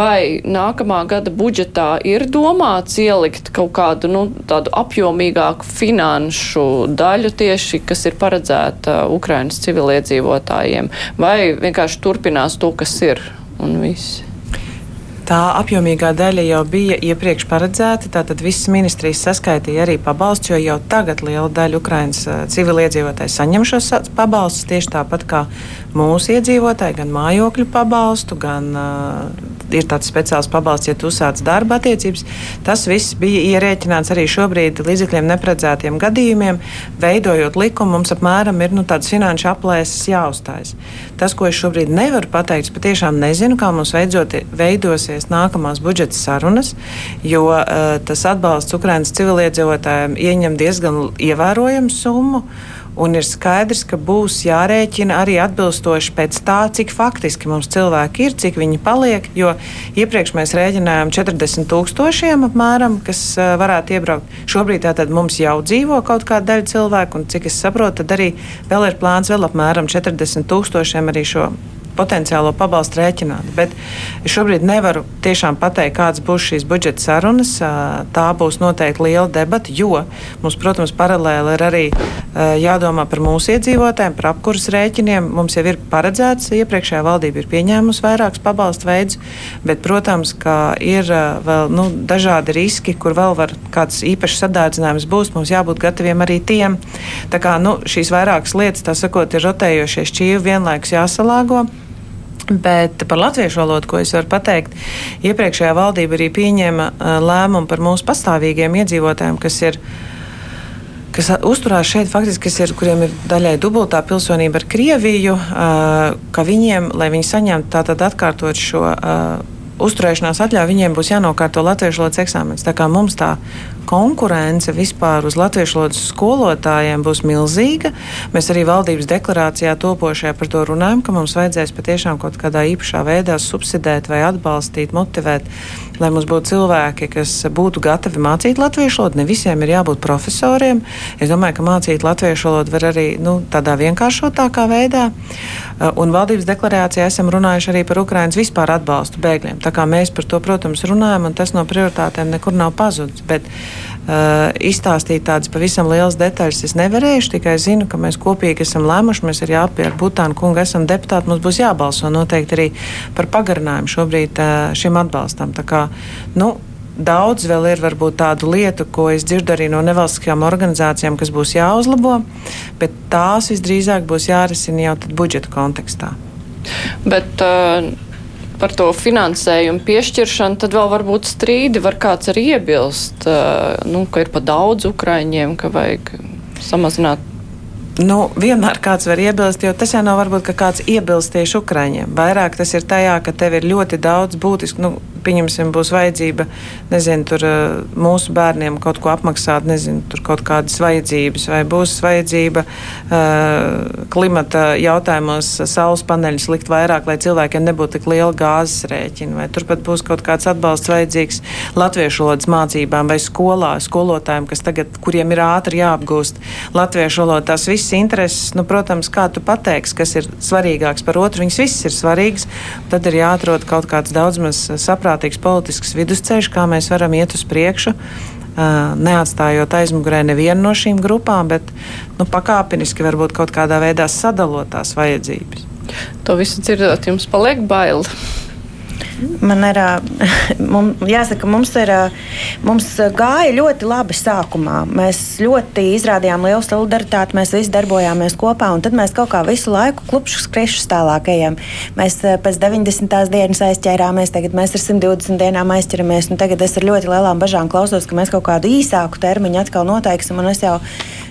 S2: Vai nākamā gada budžetā ir domāts ielikt kaut kādu nu, tādu apjomīgāku finanšu daļu tieši, kas ir paredzēta Ukrainas civiliedzīvotājiem, vai vienkārši turpinās to, kas ir un viss?
S4: Tā apjomīgā daļa jau bija iepriekš paredzēta. Tātad visas ministrijas saskaitīja arī pabalstus, jo jau tagad liela daļa Ukraiņas civiliedzīvotāji saņem šos pabalstus tieši tāpat kā mūsu iedzīvotāji, gan mājokļu pabalstu, gan uh, ir tāds speciāls pabalsts, ja tu sāc darba attiecības. Tas viss bija ierēķināts arī šobrīd līdzekļiem neparedzētiem gadījumiem. Veidojot likumu, mums apmēram ir nu, tāds finanšu aplēses jāuzstājas. Tas, ko es šobrīd nevaru pateikt, patiešām nezinu, kā mums veidzot, veidosies nākamās budžeta sarunas, jo uh, tas atbalsts Ukraiņas civiliedzīvotājiem ieņem diezgan ievērojamu summu. Un ir skaidrs, ka būs jārēķina arī atbilstoši pēc tā, cik faktiski mums cilvēki ir, cik viņi paliek. Jo iepriekš mēs rēķinājām 40 tūkstošiem apmēram, kas varētu iebraukt. Šobrīd tātad mums jau dzīvo kaut kāda daļa cilvēku, un cik es saprotu, tad arī vēl ir plāns vēl apmēram 40 tūkstošiem arī šo potenciālo pabalstu rēķināt. Bet es šobrīd nevaru tiešām pateikt, kādas būs šīs budžeta sarunas. Tā būs noteikti liela debata, jo mums, protams, paralēli ir arī jādomā par mūsu iedzīvotājiem, par apkurses rēķiniem. Mums jau ir paredzēts, iepriekšējā valdība ir pieņēmusi vairākus pabalstu veidus, bet, protams, ka ir vēl nu, dažādi riski, kur vēl var kāds īpašs sadārdzinājums būs. Mums jābūt gataviem arī tiem. Tā kā nu, šīs vairākas lietas, tā sakot, ir rotējošie šķīvi, vienlaikus jāsalāgo. Bet par latviešu valodu, ko es varu pateikt, iepriekšējā valdība arī pieņēma lēmumu par mūsu pastāvīgiem iedzīvotājiem, kas ir kas uzturās šeit, faktiski, kas ir, kuriem ir daļai dubultā pilsonība ar Krieviju, ka viņiem, lai viņi saņemtu tātad atkārtot šo uzturēšanās atļauju, viņiem būs jānokārto latviešu valodas eksāmenis. Tā kā mums tā konkurence vispār uz latviešu valodas skolotājiem būs milzīga. Mēs arī valdības deklarācijā topošajā par to runājam, ka mums vajadzēs patiešām kaut kādā īpašā veidā subsidēt vai atbalstīt, motivēt, lai mums būtu cilvēki, kas būtu gatavi mācīt latviešu valodu. Ne visiem ir jābūt profesoriem. Es domāju, ka mācīt latviešu valodu var arī nu, tādā vienkāršotākā veidā. Un valdības deklarācijā esam runājuši arī par Ukraiņas vispār atbalstu bēgļiem. Tā kā mēs par to, protams, runājam, un tas no prioritātēm nekur nav pazudis. Bet Uh, izstāstīt tādas pavisam lielas detaļas es nevarēšu, tikai zinu, ka mēs kopīgi esam lēmuši, mēs arī ar Butānu kungu esam deputāti, mums būs jābalso noteikti arī par pagarinājumu šobrīd uh, šim atbalstam. Tā kā, nu, Daudz vēl ir varbūt tādu lietu, ko es dzirdu arī no nevalstiskajām organizācijām, kas būs jāuzlabo, bet tās visdrīzāk būs jārisina jau budžeta kontekstā.
S2: Bet, uh par to finansējumu piešķiršanu, tad vēl var būt strīdi. Var kāds arī iebilst, nu, ka ir pa daudz ukraiņiem, ka vajag samazināt.
S4: Nu, vienmēr kāds var iebilst, jo tas jau nav varbūt, ka kāds iebilst tieši Ukraiņiem. Vairāk tas ir tajā, ka tev ir ļoti daudz būtisku, nu, pieņemsim, būs vajadzība, nezinu, tur eh, mūsu bērniem kaut ko apmaksāt, nezinu, tur kaut kādas vajadzības, vai būs vajadzība uh, klimata jautājumos saules paneļus likt vairāk, lai cilvēkiem nebūtu tik liela gāzes rēķina, vai turpat būs kaut kāds atbalsts vajadzīgs latviešu valodas mācībām vai skolā, skolotājiem, kas tagad, kuriem ir ātri jāapgūst latviešu valodu. Tās visas intereses, nu, protams, kā tu pateiksi, kas ir svarīgāks par otru, viņas visas ir svarīgas, tad ir jāatrod kaut kāds daudz maz saprātīgs saprātīgs politisks vidusceļš, kā mēs varam iet uz priekšu. Neatstājot aizmugurē nevienu no šīm grupām, bet nu, pakāpeniski varbūt kaut kādā veidā sadalot tās vajadzības.
S2: To visu dzirdot, jums paliek bail.
S3: Man ir, *laughs* mums, jāsaka, mums, ir, mums gāja ļoti labi sākumā. Mēs ļoti izrādījām lielu solidaritāti, mēs visi darbojāmies kopā, un tad mēs kaut kā visu laiku klupšu skriešus tālāk ejam. Mēs pēc 90. dienas aizķērāmies, tagad mēs ar 120 dienām aizķeramies, un tagad es ar ļoti lielām bažām klausos, ka mēs kaut kādu īsāku termiņu atkal noteiksim, un es jau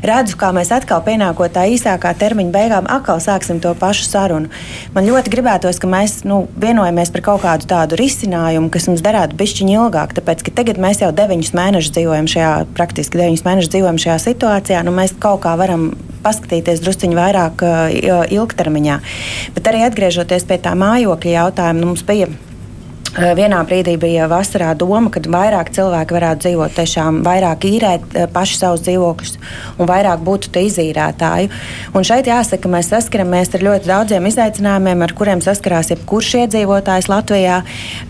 S3: redzu, kā mēs atkal pienākot tā īsākā termiņa beigām atkal sāksim to pašu sarunu. Man ļoti gribētos, ka mēs nu, vienojamies par kaut kādu tādu risinājumu, kas mums derētu bišķiņi ilgāk, tāpēc, ka tagad mēs jau deviņus mēnešus dzīvojam šajā, praktiski deviņus mēnešus dzīvojam šajā situācijā, nu mēs kaut kā varam paskatīties drusciņi vairāk uh, ilgtermiņā. Bet arī atgriežoties pie tā mājokļa jautājuma, nu, mums bija vienā brīdī bija vasarā doma, ka vairāk cilvēki varētu dzīvot, tiešām vairāk īrēt paši savus dzīvokļus un vairāk būtu izīrētāju. Un šeit jāsaka, mēs saskaramies ar ļoti daudziem izaicinājumiem, ar kuriem saskarās jebkurš iedzīvotājs Latvijā.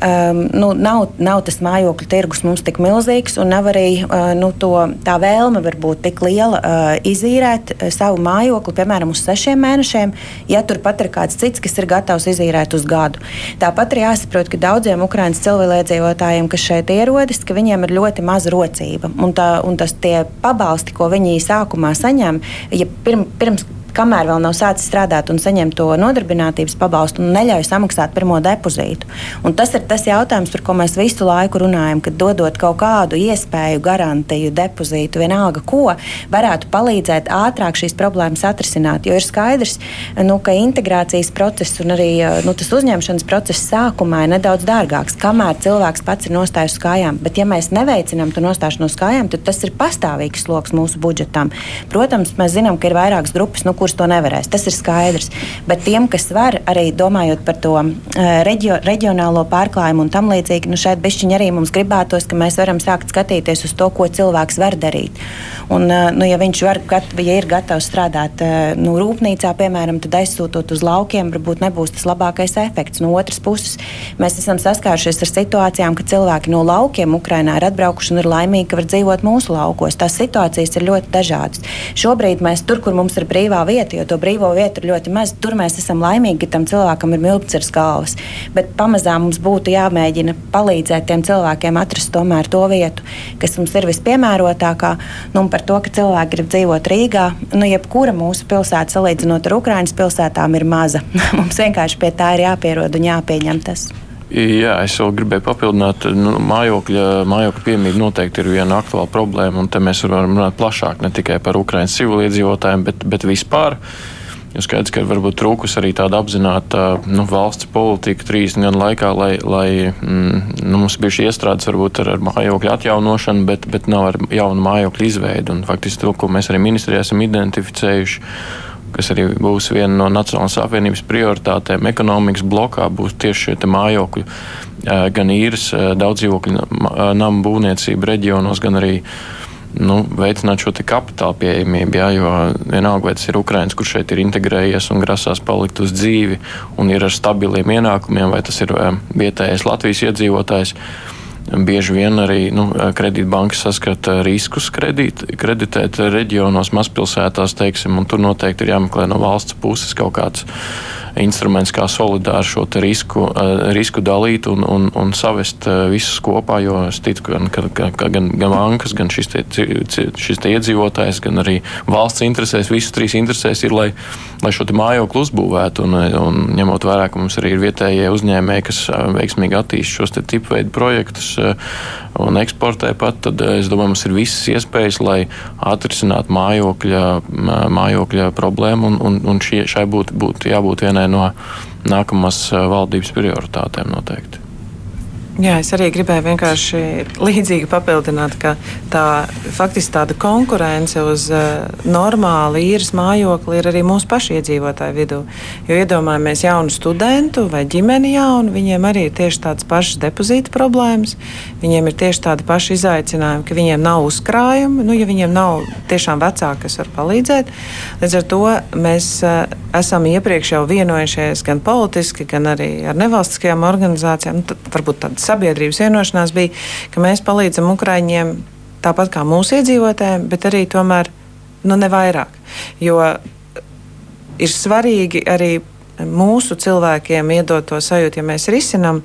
S3: Um, nu, nav, nav tas mājokļu tirgus mums tik milzīgs, un nav arī uh, nu, to, tā vēlme varbūt tik liela uh, izīrēt savu mājokli, piemēram, uz sešiem mēnešiem, ja turpat ir kāds cits, kas ir gatavs izīrēt uz gadu. Tāpat ir jāsaprot, ka daudz daudziem Ukraiņas cilvēciedzīvotājiem, kas šeit ierodas, ka viņiem ir ļoti maza rocība. Un, tā, un tas tie pabalsti, ko viņi sākumā saņem, ja pirm, pirms kamēr vēl nav sācis strādāt un saņemt to nodarbinātības pabalstu un neļauj samaksāt pirmo depozītu. Un tas ir tas jautājums, par ko mēs visu laiku runājam, kad dodot kaut kādu iespēju, garantiju, depozītu, vienalga ko, varētu palīdzēt ātrāk šīs problēmas atrisināt. Jo ir skaidrs, nu, ka integrācijas process un arī nu, tas uzņemšanas process sākumā ir nedaudz dārgāks, kamēr cilvēks pats ir nostājis uz kājām. Bet, ja mēs neveicinām to nostāšanos uz kājām, tad tas ir pastāvīgs sloks mūsu budžetam. Protams, mēs zinām, ka ir vairākas grupas. Nu, kuras to nevarēs. Tas ir skaidrs. Bet tiem, kas var, arī domājot par to uh, reģio, reģionālo pārklājumu un tam līdzīgi, nu šeit bišķiņi arī mums gribētos, ka mēs varam sākt skatīties uz to, ko cilvēks var darīt. Un, uh, nu, ja viņš var, ja ir gatavs strādāt uh, nu, rūpnīcā, piemēram, tad aizsūtot uz laukiem, varbūt nebūs tas labākais efekts. No otras puses, mēs esam saskārušies ar situācijām, ka cilvēki no laukiem Ukrainā ir atbraukuši un ir laimīgi, ka var dzīvot mūsu laukos. Tās situācijas ir ļoti dažādas. Šobrīd mēs tur, kur mums ir brīvā vieta, jo to brīvo vietu ir ļoti maz. Tur mēs esam laimīgi, ka tam cilvēkam ir miltceres galvas. Bet pamazām mums būtu jāmēģina palīdzēt tiem cilvēkiem atrast tomēr to vietu, kas mums ir vispiemērotākā. Nu, par to, ka cilvēki grib dzīvot Rīgā, nu, jebkura mūsu pilsēta salīdzinot ar Ukraiņas pilsētām ir maza. *laughs* mums vienkārši pie tā ir jāpierod un jāpieņem tas.
S6: Jā, es vēl gribēju papildināt, ka nu, mājokļa, mājokļa piemība noteikti ir viena aktuāla problēma. Te mēs varam runāt plašāk ne tikai par Ukraiņas civiliedzīvotājiem, bet, bet vispār. Jo skaidrs, ka varbūt trūkus arī tāda apzināta nu, valsts politika 30 gadu laikā, lai, lai mm, nu, mums bija šī iestrādes varbūt ar, ar mājokļu atjaunošanu, bet, bet nav ar jaunu mājokļu izveidu. Un, faktiski to, ko mēs arī ministrijā esam identificējuši kas arī būs viena no Nacionālās apvienības prioritātēm ekonomikas blokā, būs tieši šie mājokļi, gan īres daudz dzīvokļu namu būvniecība reģionos, gan arī nu, veicināt šo kapitāla pieejamību. Jā, jo vienalga, vai tas ir Ukrāņš, kurš šeit ir integrējies un grasās palikt uz dzīvi un ir ar stabiliem ienākumiem, vai tas ir vietējais Latvijas iedzīvotājs. Bieži vien arī nu, kredītbankas saskata riskus kredīt, kreditēt reģionos, mazpilsētās, teiksim, un tur noteikti ir jāmeklē no valsts puses kaut kāds instruments, kā solidāri šo risku, risku dalīt un, un, un savest visus kopā. Jo es ticu, ka, ka, ka gan, gan bankas, gan šis, te, šis te iedzīvotājs, gan arī valsts interesēs, visus trīs interesēs ir, lai, lai šo mājokli uzbūvētu. Un, un ņemot vērā, ka mums arī ir vietējie uzņēmēji, kas veiksmīgi attīst šos tipveidu projektus un eksportē pat, tad es domāju, mums ir visas iespējas, lai atrisinātu mājokļa, mājokļa problēmu, un, un, un šie, šai būtu būt jābūt vienai no nākamās eh, valdības prioritātēm noteikti.
S4: Jā, es arī gribēju vienkārši līdzīgi papildināt, ka tā faktiski tāda konkurence uz uh, normālu īres mājokli ir arī mūsu pašu iedzīvotāju vidū. Jo iedomājamies jaunu studentu vai ģimeni jaunu, viņiem arī ir tieši tādas pašas depozīta problēmas, viņiem ir tieši tādi paši izaicinājumi, ka viņiem nav uzkrājumi, nu, ja viņiem nav tiešām vecāki, kas var palīdzēt. Līdz ar to mēs uh, esam iepriekš jau vienojušies gan politiski, gan arī ar nevalstiskajām organizācijām. Nu, varbūt tādas sabiedrības vienošanās bija, ka mēs palīdzam Ukraiņiem tāpat kā mūsu iedzīvotājiem, bet arī tomēr nu, ne vairāk. Jo ir svarīgi arī mūsu cilvēkiem iedot to sajūtu, ja mēs risinām,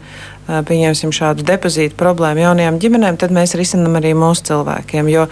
S4: pieņemsim šādu depozītu problēmu jaunajām ģimenēm, tad mēs risinām arī mūsu cilvēkiem. Jo,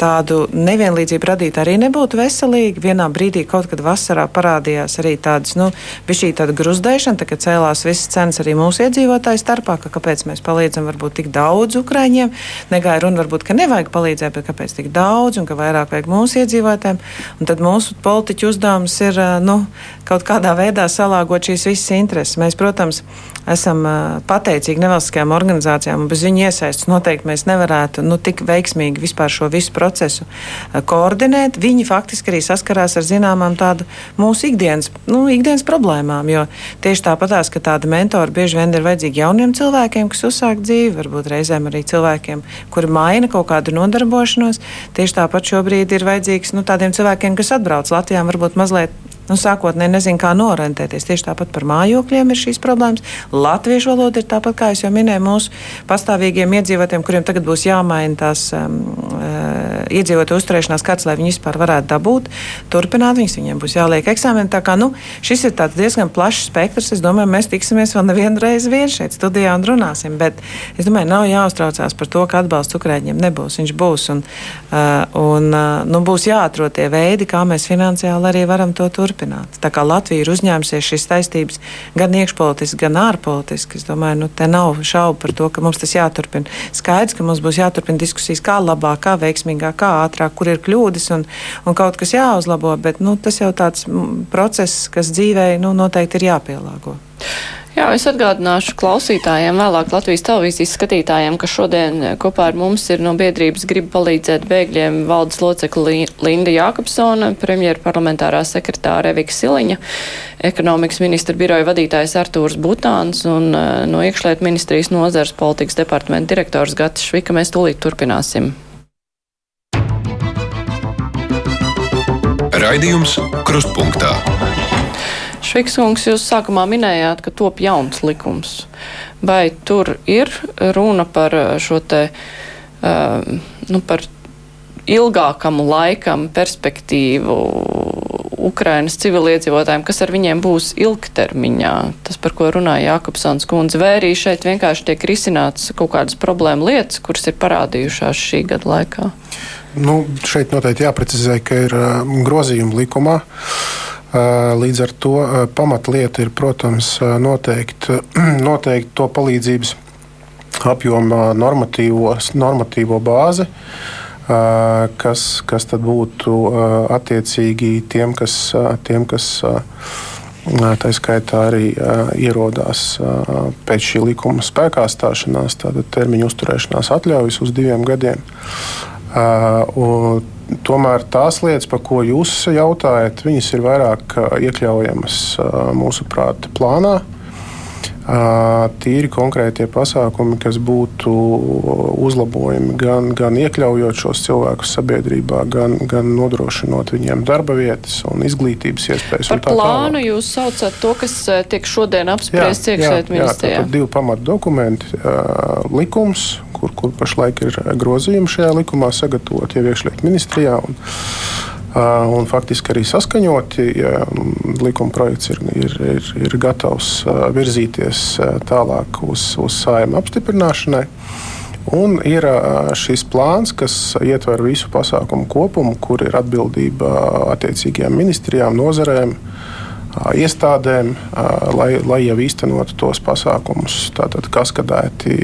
S4: tādu nevienlīdzību radīt arī nebūtu veselīgi. Vienā brīdī, kaut kad vasarā, parādījās arī tādas, nu, šī tāda gruzdēšana, tā, kad cēlās visas cenas arī mūsu iedzīvotāju starpā, ka kāpēc mēs palīdzam varbūt tik daudz Ukraiņiem. Negāja runa varbūt, ka nevajag palīdzēt, bet kāpēc tik daudz un ka vairāk vajag mūsu iedzīvotājiem. Un tad mūsu politiķu uzdevums ir, nu, kaut kādā veidā salāgot šīs visas intereses. Mēs, protams, esam pateicīgi nevalstiskajām organizācijām, un bez viņu iesaistas noteikti mēs nevarētu nu, tik veiksmīgi vispār šo visu procesu koordinēt. Viņi faktiski arī saskarās ar zināmām tādu mūsu ikdienas, nu, ikdienas problēmām, jo tieši tāpatās, ka tādi mentori bieži vien ir vajadzīgi jauniem cilvēkiem, kas uzsāk dzīvi, varbūt reizēm arī cilvēkiem, kuri maina kaut kādu nodarbošanos. Tieši tāpat šobrīd ir vajadzīgs nu, tādiem cilvēkiem, kas atbrauc Latvijā, varbūt mazliet nu, sākotnēji nezinu, kā norentēties. Tieši tāpat par mājokļiem ir šīs problēmas. Latviešu valoda ir tāpat, kā jau minēju, mūsu pastāvīgiem iedzīvotājiem, kuriem tagad būs jāmaina tās um, uh, iedzīvotāju uzturēšanās kārtas, lai viņi vispār varētu dabūt, turpināt viņus, viņiem būs jāliek eksāmeni. Tā kā nu, šis ir diezgan plašs spektrs. Es domāju, mēs tiksimies vēl nevienu reizi vien šeit studijā un runāsim. Bet es domāju, nav jāuztraucās par to, ka atbalsts Ukrāņiem nebūs. Viņš būs un, uh, un uh, nu, būs jāatrod tie veidi, kā mēs finansiāli arī varam to turpināt turpināt. Tā kā Latvija ir uzņēmusies šīs saistības gan iekšpolitiski, gan ārpolitiski, es domāju, nu, te nav šaubu par to, ka mums tas jāturpina. Skaidrs, ka mums būs jāturpina diskusijas, kā labāk, kā veiksmīgāk, kā ātrāk, kur ir kļūdas un, un kaut kas jāuzlabo, bet nu, tas jau tāds process, kas dzīvē nu, noteikti ir jāpielāgo.
S2: Jā, es atgādināšu klausītājiem, vēlāk Latvijas televīzijas skatītājiem, ka šodien kopā ar mums ir no biedrības grib palīdzēt bēgļiem valdes locekli Linda Jākapsona, premjera parlamentārā sekretāra Evika Siliņa, ekonomikas ministra biroja vadītājs Artūrs Butāns un uh, no iekšliet ministrijas nozars politikas departamenta direktors Gatis Švika. Mēs tūlīt turpināsim.
S1: Raidījums Krustpunktā.
S2: Švikskungs, jūs sākumā minējāt, ka top jauns likums. Vai tur ir runa par eh, šo te, uh, nu, par ilgākam laikam perspektīvu Ukrainas civiliedzīvotājiem, kas ar viņiem būs ilgtermiņā. Tas, par ko runāja Jākopsons kundze, vai arī šeit vienkārši tiek risināts kaut kādas problēma lietas, kuras ir parādījušās šī gada laikā?
S5: Nu, šeit noteikti jāprecizē, ka ir uh, grozījumi likumā. Uh, Līdz ar to pamatlieta ir, protams, noteikt, *clears throat* noteikt to palīdzības apjoma normatīvo bāzi, kas, kas tad būtu attiecīgi tiem, kas, tiem, kas tā skaitā arī ierodās pēc šī likuma spēkā stāšanās, tātad termiņa uzturēšanās atļaujas uz diviem gadiem. Un, tomēr tās lietas, par ko jūs jautājat, viņas ir vairāk iekļaujamas mūsu prāta plānā. Tīri konkrētie pasākumi, kas būtu uzlabojumi gan, gan iekļaujot šos cilvēkus sabiedrībā, gan, gan nodrošinot viņiem darba vietas un izglītības iespējas.
S2: Par plānu tālāk. jūs saucat to, kas tiek šodien apspriests iekšējā ministrijā?
S5: Divi pamatu dokumenti - likums, kur, kur pašlaik ir grozījumi šajā likumā sagatavot jau iekšļietu ministrijā. Un, un faktiski arī saskaņoti. Ja likuma projekts ir, ir, ir, ir gatavs virzīties tālāk uz, uz sājuma apstiprināšanai. Un ir šis plāns, kas ietver visu pasākumu kopumu, kur ir atbildība attiecīgajām ministrijām, nozarēm, uh, iestādēm, lai, lai jau īstenotu tos pasākumus, tātad kaskadēti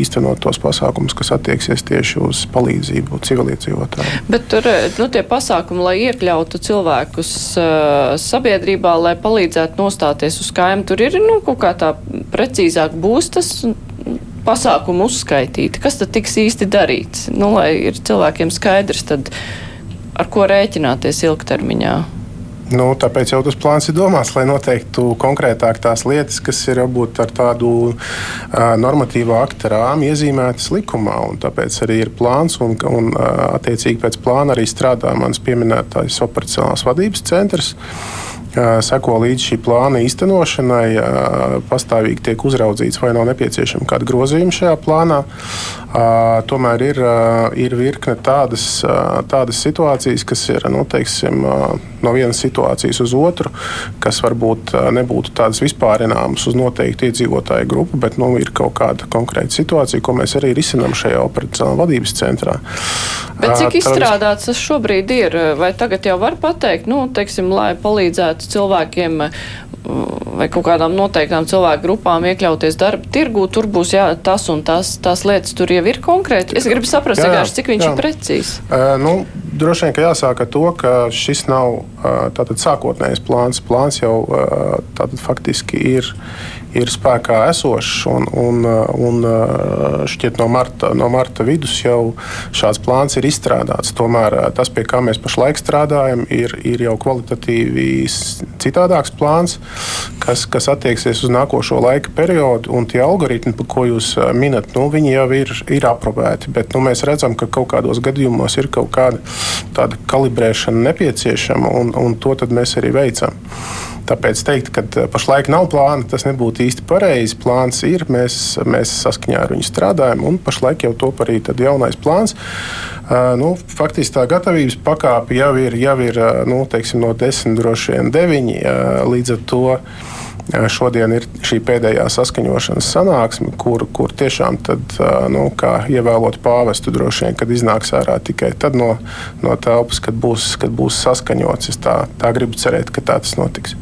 S5: īstenot tos pasākumus, kas attieksies tieši uz palīdzību civiliedzīvotājiem.
S2: Bet tur nu, tie pasākumi, lai iekļautu cilvēkus sabiedrībā, lai palīdzētu nostāties uz kājām, tur ir nu, kaut kā tā precīzāk būs tas pasākumu uzskaitīti. Kas tad tiks īsti darīts? Nu, lai ir cilvēkiem skaidrs, tad ar ko rēķināties ilgtermiņā.
S5: Nu, tāpēc jau tas plāns ir domāts, lai noteiktu konkrētāk tās lietas, kas ir varbūt ar tādu uh, normatīvu akta rāmu iezīmētas likumā. Tāpēc arī ir plāns, un, un uh, attiecīgi pēc plāna arī strādā mans pieminētais operacionālās vadības centrs seko līdz šī plāna īstenošanai, pastāvīgi tiek uzraudzīts, vai nav nepieciešama kāda grozījuma šajā plānā. Tomēr ir, ir virkne tādas, tādas situācijas, kas ir nu, teiksim, no vienas situācijas uz otru, kas varbūt nebūtu tādas vispārināmas uz noteiktu iedzīvotāju grupu, bet nu, ir kaut kāda konkrēta situācija, ko mēs arī risinām šajā operacionālā vadības centrā.
S2: Bet cik izstrādāts tas šobrīd ir? Vai tagad jau var pateikt, nu, teiksim, lai palīdzētu cilvēkiem vai kaut kādām noteiktām cilvēku grupām iekļauties darba tirgū, tur būs jā, tas un tas, tās lietas tur jau ir konkrēti. Es gribu saprast, jā, jā, cik viņš jā. ir precīzs.
S5: Uh, nu, droši vien, ka jāsāk ar to, ka šis nav uh, tātad sākotnējs plāns. Plāns jau uh, tātad faktiski ir ir spēkā esošs. Un, un, un šķiet, no marta, no marta vidus jau šāds plāns ir izstrādāts. Tomēr tas, pie kā mēs pašlaik strādājam, ir, ir jau kvalitatīvi citādāks plāns, kas, kas attieksies uz nākošo laika periodu. Un tie algoritmi, ko jūs minat, nu, viņi jau ir, ir aprobēti. Bet nu, mēs redzam, ka kaut kādos gadījumos ir kaut kāda kalibrēšana nepieciešama, un, un to mēs arī veicam. Tāpēc teikt, ka eh, pašlaik nav plāna, tas nebūtu īsti pareizi. Plāns ir, mēs, mēs saskaņā ar viņu strādājam, un pašlaik jau top arī jaunais plāns. Uh, nu, faktiski tā gatavības pakāpe jau ir, jau ir nu, teiksim, no 10, droši vien 9 uh, līdz ar to. Šodien ir šī pēdējā saskaņošanas sanāksme, kur, kur tiešām tad, nu, kā ievēlot pāvestu droši vien, kad iznāks ārā tikai tad no, no telpas, kad būs, kad būs saskaņots. Es tā, tā gribu cerēt, ka tā tas notiks.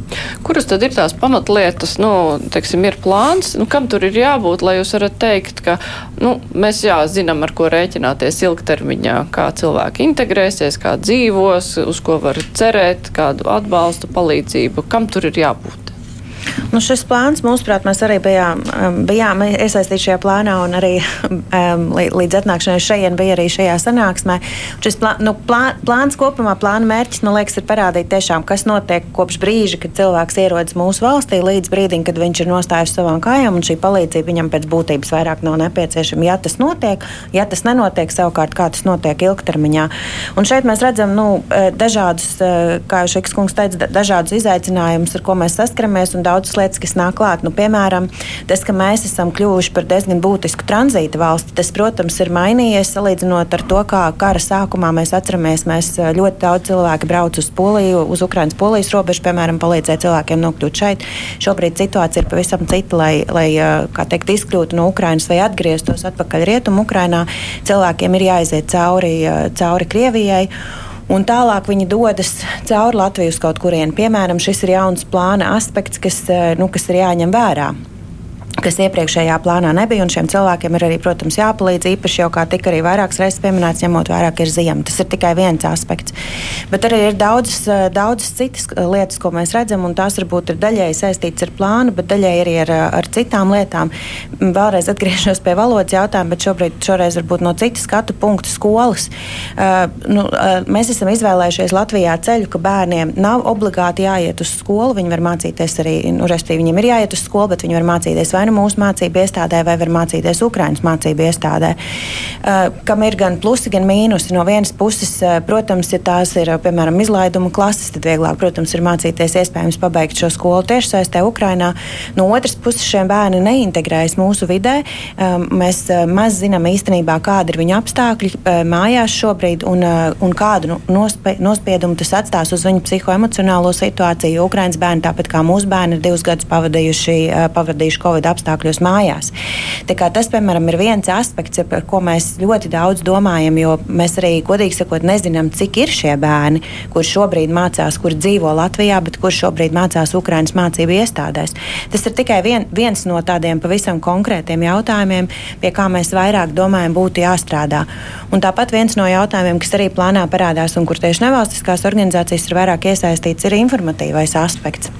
S2: Kuras tad ir tās pamatlietas, nu, teiksim, ir plāns, nu, kam tur ir jābūt, lai jūs varat teikt, ka nu, mēs jā, zinām, ar ko rēķināties ilgtermiņā, kā cilvēki integrēsies, kā dzīvos, uz ko var cerēt, kādu atbalstu, palīdzību, kam tur ir jābūt?
S3: Nu, šis plāns, mūsuprāt, mēs arī bijām, um, bijām iesaistīti šajā plānā, un arī um, līdz atnākšanai šeit bija arī šajā sanāksmē. Šis plā, nu, plā, plāns kopumā, plāna mērķis, man liekas, ir parādīt tiešām, kas notiek kopš brīža, kad cilvēks ierodas mūsu valstī, līdz brīdim, kad viņš ir nostājis savām kājām, un šī palīdzība viņam pēc būtības vairāk nav nepieciešama. Ja tas notiek, ja tas nenotiek, savukārt kā tas notiek ilgtermiņā. Un šeit mēs redzam nu, eh, dažādus, eh, kā jau Šeks kungs teica, dažādus izaicinājumus, ar ko mēs saskaramies, un daudzas lietas, kas nāk klāt. Nu, piemēram, tas, ka mēs esam kļuvuši par diezgan būtisku tranzīta valsti, tas, protams, ir mainījies salīdzinot ar to, kā kara sākumā mēs atceramies. Mēs ļoti daudz cilvēku brauc uz Poliju, uz Ukraiņas polijas robežu, piemēram, palīdzēt cilvēkiem nokļūt šeit. Šobrīd situācija ir pavisam cita, lai, lai teikt, izkļūtu no Ukraiņas vai atgrieztos atpakaļ rietumu Ukrainā. Cilvēkiem ir jāiziet cauri, cauri Krievijai. Un tālāk viņi dodas cauri Latvijas kaut kurieni. Piemēram, šis ir jauns plāna aspekts, kas, eh, nu, kas ir jāņem vērā kas iepriekšējā plānā nebija. Šiem cilvēkiem ir arī, protams, jāpalīdz. Īpaši jau kā tika arī vairākas reizes pieminēts, ņemot vērā, ka ir ziema. Tas ir tikai viens aspekts. Bet arī ir daudzas, eh, daudzas citas eh, lietas, ko mēs redzam, un tās varbūt ir daļēji saistītas ar plānu, bet daļēji arī ar, eh, ar citām lietām. Vēlreiz atgriežos pie valodas jautājuma, bet šobrīd, šoreiz varbūt no citas skatu punktu skolas. Uh, nu, uh, mēs esam izvēlējušies Latvijā ceļu, ka bērniem nav obligāti jāiet uz skolu. Viņi var mācīties arī, nu, respektīvi, viņiem ir jāiet uz skolu, bet viņi var mācīties vai vai nu mūsu mācību iestādē, vai var mācīties Ukraiņas mācību iestādē. Uh, kam ir gan plusi, gan mīnusi. No vienas puses, uh, protams, ja tās ir piemēram izlaiduma klases, tad vieglāk, protams, ir mācīties iespējams pabeigt šo skolu tiešsaistē Ukrainā. No otras puses, šiem bērni neintegrējas mūsu vidē. Um, mēs maz zinām īstenībā, kāda ir viņu apstākļi mājās šobrīd un, un kādu nospie, nospiedumu tas atstās uz viņu psihoemocionālo situāciju. Ukraiņas bērni, tāpat kā mūsu bērni, ir divus gadus pavadījuši, pavadījuši Covid apstākļos mājās. Tas, piemēram, ir viens aspekts, par ko mēs ļoti daudz domājam, jo mēs arī, godīgi sakot, nezinām, cik ir šie bērni, kur šobrīd mācās, kur dzīvo Latvijā, bet kur šobrīd mācās Ukraiņas mācību iestādēs. Tas ir tikai vien, viens no tādiem pavisam konkrētiem jautājumiem, pie kā mēs vairāk domājam, būtu jāstrādā. Un tāpat viens no jautājumiem, kas arī plānā parādās un kur tieši nevalstiskās organizācijas ir vairāk iesaistīts, ir informatīvais aspekts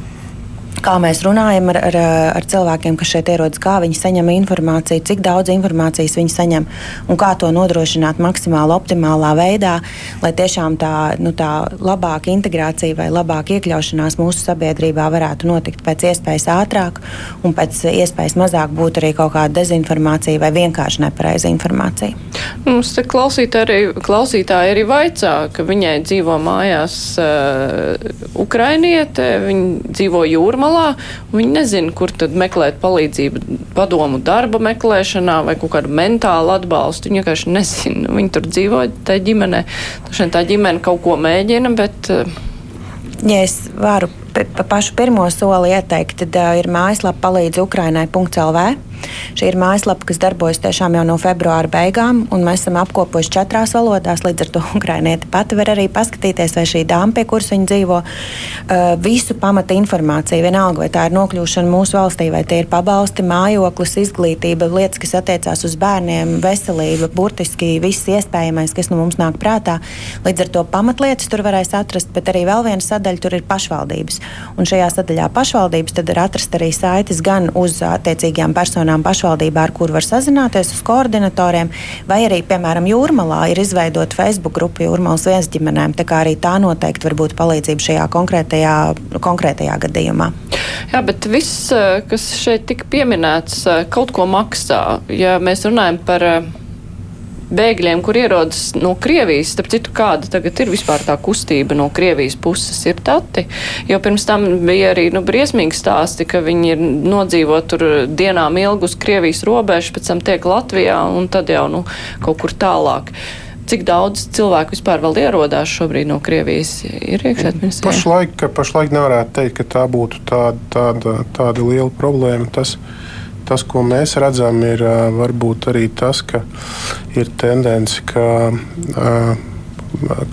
S3: kā mēs runājam ar, ar, ar cilvēkiem, kas šeit ierodas, kā viņi saņem informāciju, cik daudz informācijas viņi saņem un kā to nodrošināt maksimāli optimālā veidā, lai tiešām tā, nu, tā labāka integrācija vai labāka iekļaušanās mūsu sabiedrībā varētu notikt pēc iespējas ātrāk un pēc iespējas mazāk būtu arī kaut kāda dezinformācija vai vienkārši nepareiza informācija.
S2: Mums te klausītāji arī, klausītāji arī vaicā, ka viņai dzīvo mājās uh, Ukrainiete, viņa dzīvo jūrmalā galā. Viņi nezina, kur tad meklēt palīdzību, padomu darba meklēšanā vai kaut kādu mentālu atbalstu. Viņi vienkārši nezina. Viņi tur dzīvo tajā ģimenē. Tā ģimene kaut ko mēģina, bet.
S3: Eh, ja es varu pašu pirmo soli ieteikt, tad uh, ir mājaslapa palīdz Ukrainai.lv. Šī ir mājaslapa, kas darbojas tiešām jau no februāra beigām, un mēs esam apkopojuši četrās valodās. Līdz ar to *laughs* ukrainieti pati var arī paskatīties, vai šī dāma, pie kuras viņa dzīvo, uh, visu pamata informāciju, vienalga, vai tā ir nokļūšana mūsu valstī, vai tie ir pabalsti, mājoklis, izglītība, lietas, kas attiecās uz bērniem, veselība, burtiski viss iespējamais, kas nu mums nāk prātā. Līdz ar to pamatlietas tur varēs atrast, bet arī vēl viena sadaļa tur ir pašvaldības. Un šajā sadaļā pašvaldības tad ir atrast arī saites gan uz attiecīgajām personām, pašvaldībā, ar kur var sazināties, uz koordinatoriem, vai arī, piemēram, Jūrmalā ir izveidota Facebook grupa Jūrmalas viens ģimenēm. Tā kā arī tā noteikti var būt palīdzība šajā konkrētajā, konkrētajā gadījumā.
S2: Jā, bet viss, kas šeit tika pieminēts, kaut ko maksā. Ja mēs runājam par bēgļiem, kur ierodas no Krievijas, starp citu, kāda tagad ir vispār tā kustība no Krievijas puses, ir dati. Jo pirms tam bija arī nu, briesmīgi stāsti, ka viņi ir nodzīvot tur dienām ilgi uz Krievijas robežu, pēc tam tiek Latvijā un tad jau nu, kaut kur tālāk. Cik daudz cilvēku vispār vēl ierodās šobrīd no Krievijas? Ir iekšēt ministrijā?
S5: Pašlaik, pašlaik nevarētu teikt, ka tā būtu tāda, tāda, tāda liela problēma. Tas, uh, Tas, ko mēs redzam, ir varbūt arī tas, ka ir tendence, ka,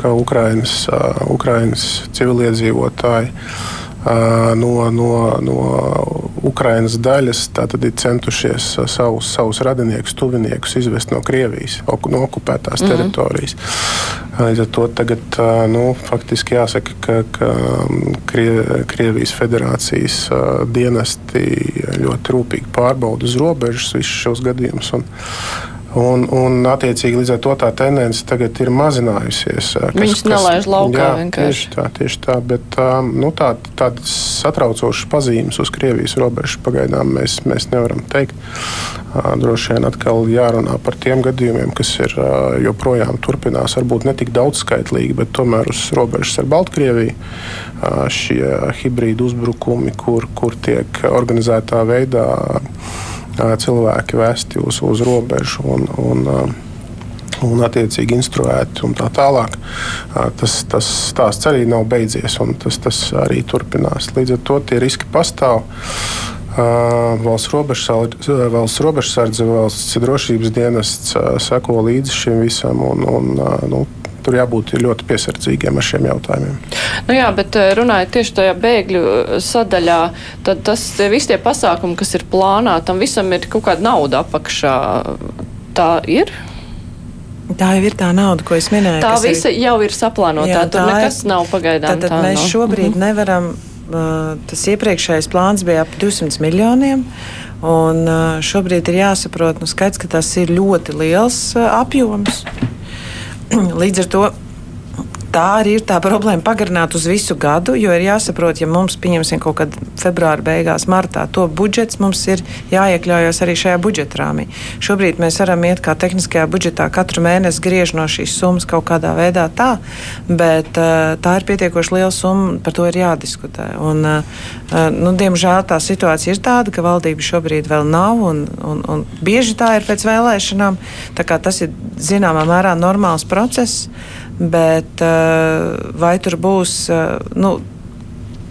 S5: ka Ukrainas, Ukrainas civiliedzīvotāji no, no, no Ukrainas daļas ir centušies savus, savus radiniekus, tuviniekus izvest no Krievijas, no okupētās mm -hmm. teritorijas. Līdz ar to tagad nu, faktiski jāsaka, ka, ka Krievijas federācijas dienesti ļoti rūpīgi pārbauda uz robežas visus šos gadījumus. Un, Un, un, attiecīgi, līdz ar to tā tendence tagad ir mazinājusies.
S2: Kas, Viņus nelaiž laukā jā, vienkārši.
S5: Tieši tā, tieši tā. Bet nu, tā, tādas satraucošas pazīmes uz Krievijas robežas pagaidām mēs, mēs nevaram teikt. Droši vien atkal jārunā par tiem gadījumiem, kas ir joprojām turpinās, varbūt ne tik daudzskaitlīgi, bet tomēr uz robežas ar Baltkrieviju. Šie hibrīdu uzbrukumi, kur, kur tiek organizētā veidā cilvēki vesti uz, uz robežu un, un, un attiecīgi instruēti un tā tālāk. Tas, tas stāsts arī nav beidzies, un tas, tas arī turpinās. Līdz ar to tie riski pastāv. Robežsardze, valsts, robežsardze, valsts drošības dienests seko līdzi šim visam. Un, un, nu, tur jābūt ļoti piesardzīgiem ar šiem jautājumiem.
S2: Nu jā, bet eh, runājot tieši tajā bēgļu eh, sadaļā, tad tas visi tie pasākumi, kas ir plānā, tam visam ir kaut kāda nauda apakšā. Tā ir?
S4: Tā jau ir tā nauda, ko es minēju.
S2: Tā visa ir... jau ir saplānota. Jā, tur nekas ir... nav pagaidām.
S4: Tad, tad tā mēs nav. šobrīd mm -hmm. nevaram. Uh, tas iepriekšējais plāns bija ap 200 miljoniem. Un uh, šobrīd ir jāsaprot, nu, skaidrs, ka tas ir ļoti liels uh, apjoms. Līdz ar to tā arī ir tā problēma pagarināt uz visu gadu, jo ir jāsaprot, ja mums, pieņemsim, kaut kad februāra beigās, martā, to budžets mums ir jāiekļaujas arī šajā budžeta rāmī. Šobrīd mēs varam iet kā tehniskajā budžetā katru mēnesi griež no šīs summas kaut kādā veidā tā, bet uh, tā ir pietiekoši liela summa, par to ir jādiskutē. Un, uh, nu, diemžēl tā situācija ir tāda, ka valdība šobrīd vēl nav, un, un, un bieži tā ir pēc vēlēšanām. Tas ir zināmā mērā normāls process bet uh, vai tur būs. Uh, nu,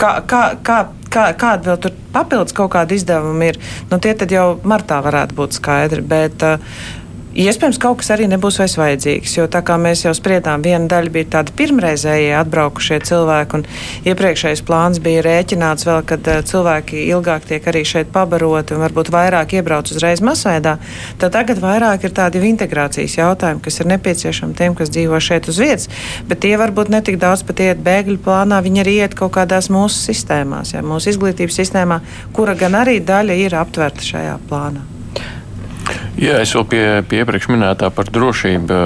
S4: kā, kā, kā, kā, kāda vēl tur papildus kaut kāda izdevuma ir, nu, tie tad jau martā varētu būt skaidri. Bet, uh, Iespējams, kaut kas arī nebūs vairs vajadzīgs, jo tā kā mēs jau spriedām, viena daļa bija tāda pirmreizējie atbraukušie cilvēki, un iepriekšējais plāns bija rēķināts vēl, kad uh, cilvēki ilgāk tiek arī šeit pabaroti un varbūt vairāk iebrauc uzreiz masveidā. Tad tagad vairāk ir tādi integrācijas jautājumi, kas ir nepieciešami tiem, kas dzīvo šeit uz vietas, bet tie varbūt netik daudz pat iet bēgļu plānā, viņi arī iet kaut kādās mūsu sistēmās, ja, mūsu izglītības sistēmā, kura gan arī daļa ir aptverta šajā plānā.
S6: Jā, es vēl pie, pie iepriekš minētā par drošību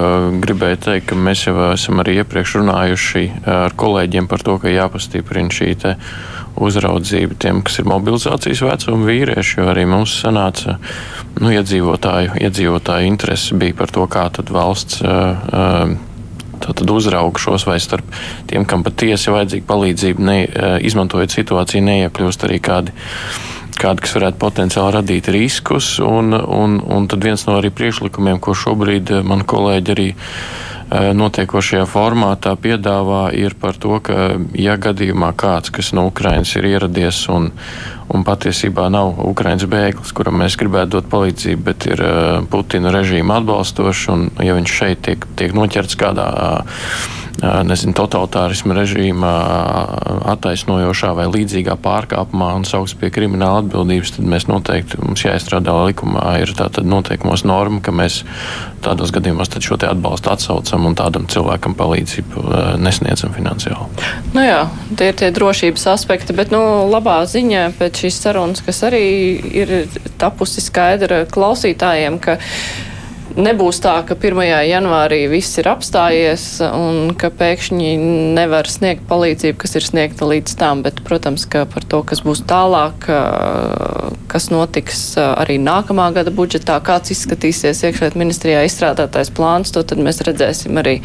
S6: gribēju teikt, ka mēs jau esam arī iepriekš runājuši ar kolēģiem par to, ka jāpastiprina šī uzraudzība tiem, kas ir mobilizācijas vecuma vīrieši, jo arī mums sanāca nu, iedzīvotāju, iedzīvotāju interesi bija par to, kā tad valsts. Tātad uzrauga šos vai starp tiem, kam patiesi vajadzīga palīdzība, ne, izmantojot situāciju, neiekļūst arī kādi kādi, kas varētu potenciāli radīt riskus. Un, un, un tad viens no arī priekšlikumiem, ko šobrīd eh, man kolēģi arī eh, notiekošajā formātā piedāvā, ir par to, ka, ja gadījumā kāds, kas no Ukrainas ir ieradies un, un patiesībā nav Ukraiņas bēglis, kuram mēs gribētu dot palīdzību, bet ir eh, Putina režīma atbalstošs, un ja viņš šeit tiek, tiek noķerts kādā nezinu, totalitārisma režīma attaisnojošā vai līdzīgā pārkāpumā un sauks pie krimināla atbildības, tad mēs noteikti mums jāizstrādā likumā ir tāda noteikumos norma, ka mēs tādos gadījumos šo atbalstu atsaucam un tādam cilvēkam palīdzību nesniedzam finansiāli.
S2: Nu jā, tie ir tie drošības aspekti, bet nu, labā ziņa pēc šīs sarunas, kas arī ir tapusi skaidra klausītājiem, ka nebūs tā, ka 1. janvārī viss ir apstājies un ka pēkšņi nevar sniegt palīdzību, kas ir sniegta līdz tam, bet, protams, ka par to, kas būs tālāk, kas notiks arī nākamā gada budžetā, kāds izskatīsies iekšliet ministrijā izstrādātais plāns, to tad mēs redzēsim arī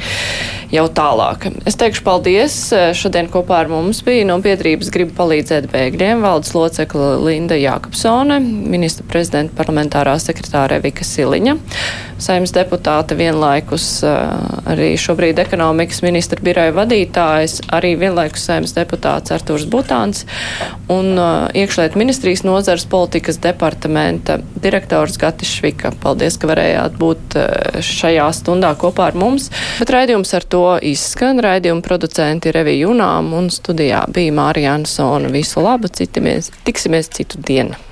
S2: jau tālāk. Es teikšu paldies. Šodien kopā ar mums bija no biedrības gribu palīdzēt bēgļiem valdes locekla Linda Jākapsone, ministra prezidenta parlamentārā sekretārē Vika Siliņa saimnes deputāte vienlaikus arī šobrīd ekonomikas ministra biroja vadītājs, arī vienlaikus saimnes deputāts Artūrs Butāns un iekšliet ministrijas nozars politikas departamenta direktors Gatis Švika. Paldies, ka varējāt būt šajā stundā kopā ar mums. Bet raidījums ar to izskan. Raidījuma producenti Revija Junām un studijā bija Mārija Ansona. Visu labu, citamies, tiksimies citu dienu.